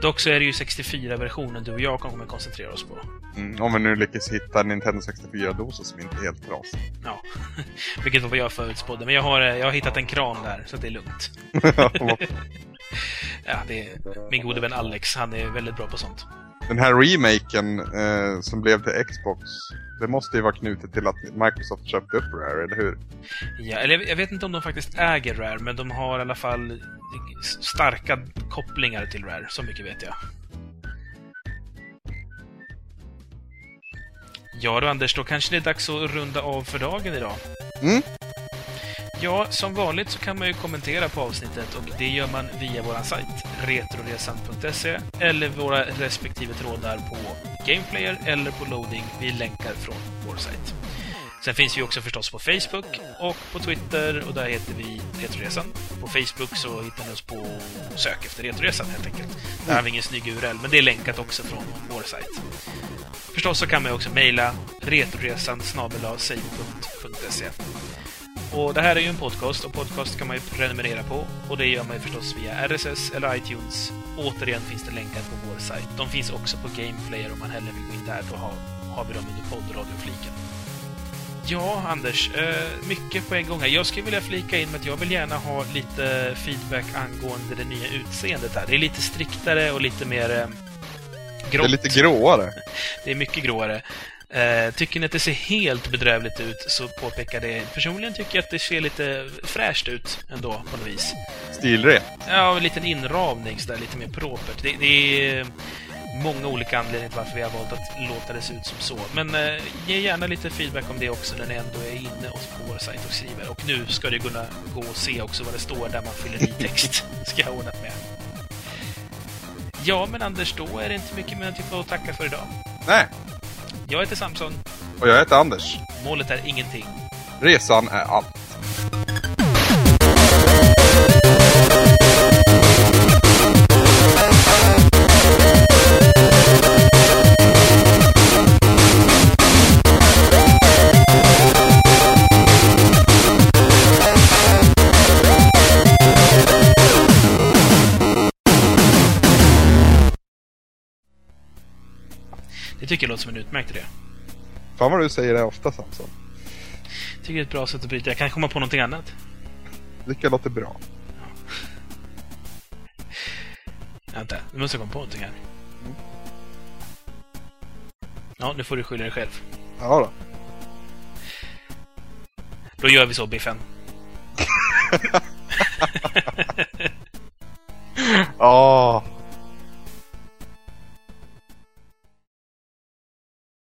Dock så är det ju 64-versionen du och jag kommer koncentrera oss på. mm, om vi nu lyckas hitta en Nintendo 64-dosa som inte är helt trasig. Ja, vilket var vad jag förutspådde. Men jag har, eh, jag har hittat en kran där, så det är lugnt. Ja, det är, min gode vän Alex, han är väldigt bra på sånt. Den här remaken eh, som blev till Xbox, det måste ju vara knutet till att Microsoft köpte upp Rare, eller hur? Ja, eller jag- vet inte om de faktiskt äger Rare, men de har i alla fall starka kopplingar till Rare. Så mycket vet jag. Ja du Anders, då kanske det är dags att runda av för dagen idag. Mm. Ja, som vanligt så kan man ju kommentera på avsnittet och det gör man via vår sajt, retroresan.se, eller våra respektive trådar på Gameplayer eller på Loading. Vi länkar från vår sajt. Sen finns vi också förstås på Facebook och på Twitter och där heter vi Retroresan. På Facebook så hittar ni oss på sök efter Retroresan helt enkelt. Där har vi ingen snygg URL, men det är länkat också från vår sajt. Förstås så kan man ju också mejla retroresan snabel och det här är ju en podcast och podcast kan man ju prenumerera på och det gör man ju förstås via RSS eller iTunes. Återigen finns det länkar på vår sajt. De finns också på Gameplayer om man hellre vill gå in där. Då har, har vi dem under poddradiofliken. Ja, Anders. Eh, mycket på en gång här. Jag skulle vilja flika in med att jag vill gärna ha lite feedback angående det nya utseendet här. Det är lite striktare och lite mer eh, Det grått. är lite gråare. Det är mycket gråare. Eh, tycker ni att det ser helt bedrövligt ut så påpekar det. Personligen tycker jag att det ser lite fräscht ut ändå på något vis. Stilret. Ja, en liten inramning sådär, lite mer propert. Det, det är många olika anledningar till varför vi har valt att låta det se ut som så. Men eh, ge gärna lite feedback om det också när ni ändå är inne och på vår sajt och skriver. Och nu ska det kunna gå och se också vad det står där man fyller i text. ska jag ha ordnat med. Ja, men Anders, då är det inte mycket mer typ att tacka för idag. Nej. Jag heter Samson. Och jag heter Anders. Målet är ingenting. Resan är allt. Det tycker jag låter som en utmärkt idé. Fan vad du säger det ofta Samson. Tycker det är ett bra sätt att bryta. Jag kan komma på någonting annat. Jag låter bra. Vänta, nu måste jag komma på någonting här. Ja, nu får du skylla dig själv. Ja då. Då gör vi så, Biffen.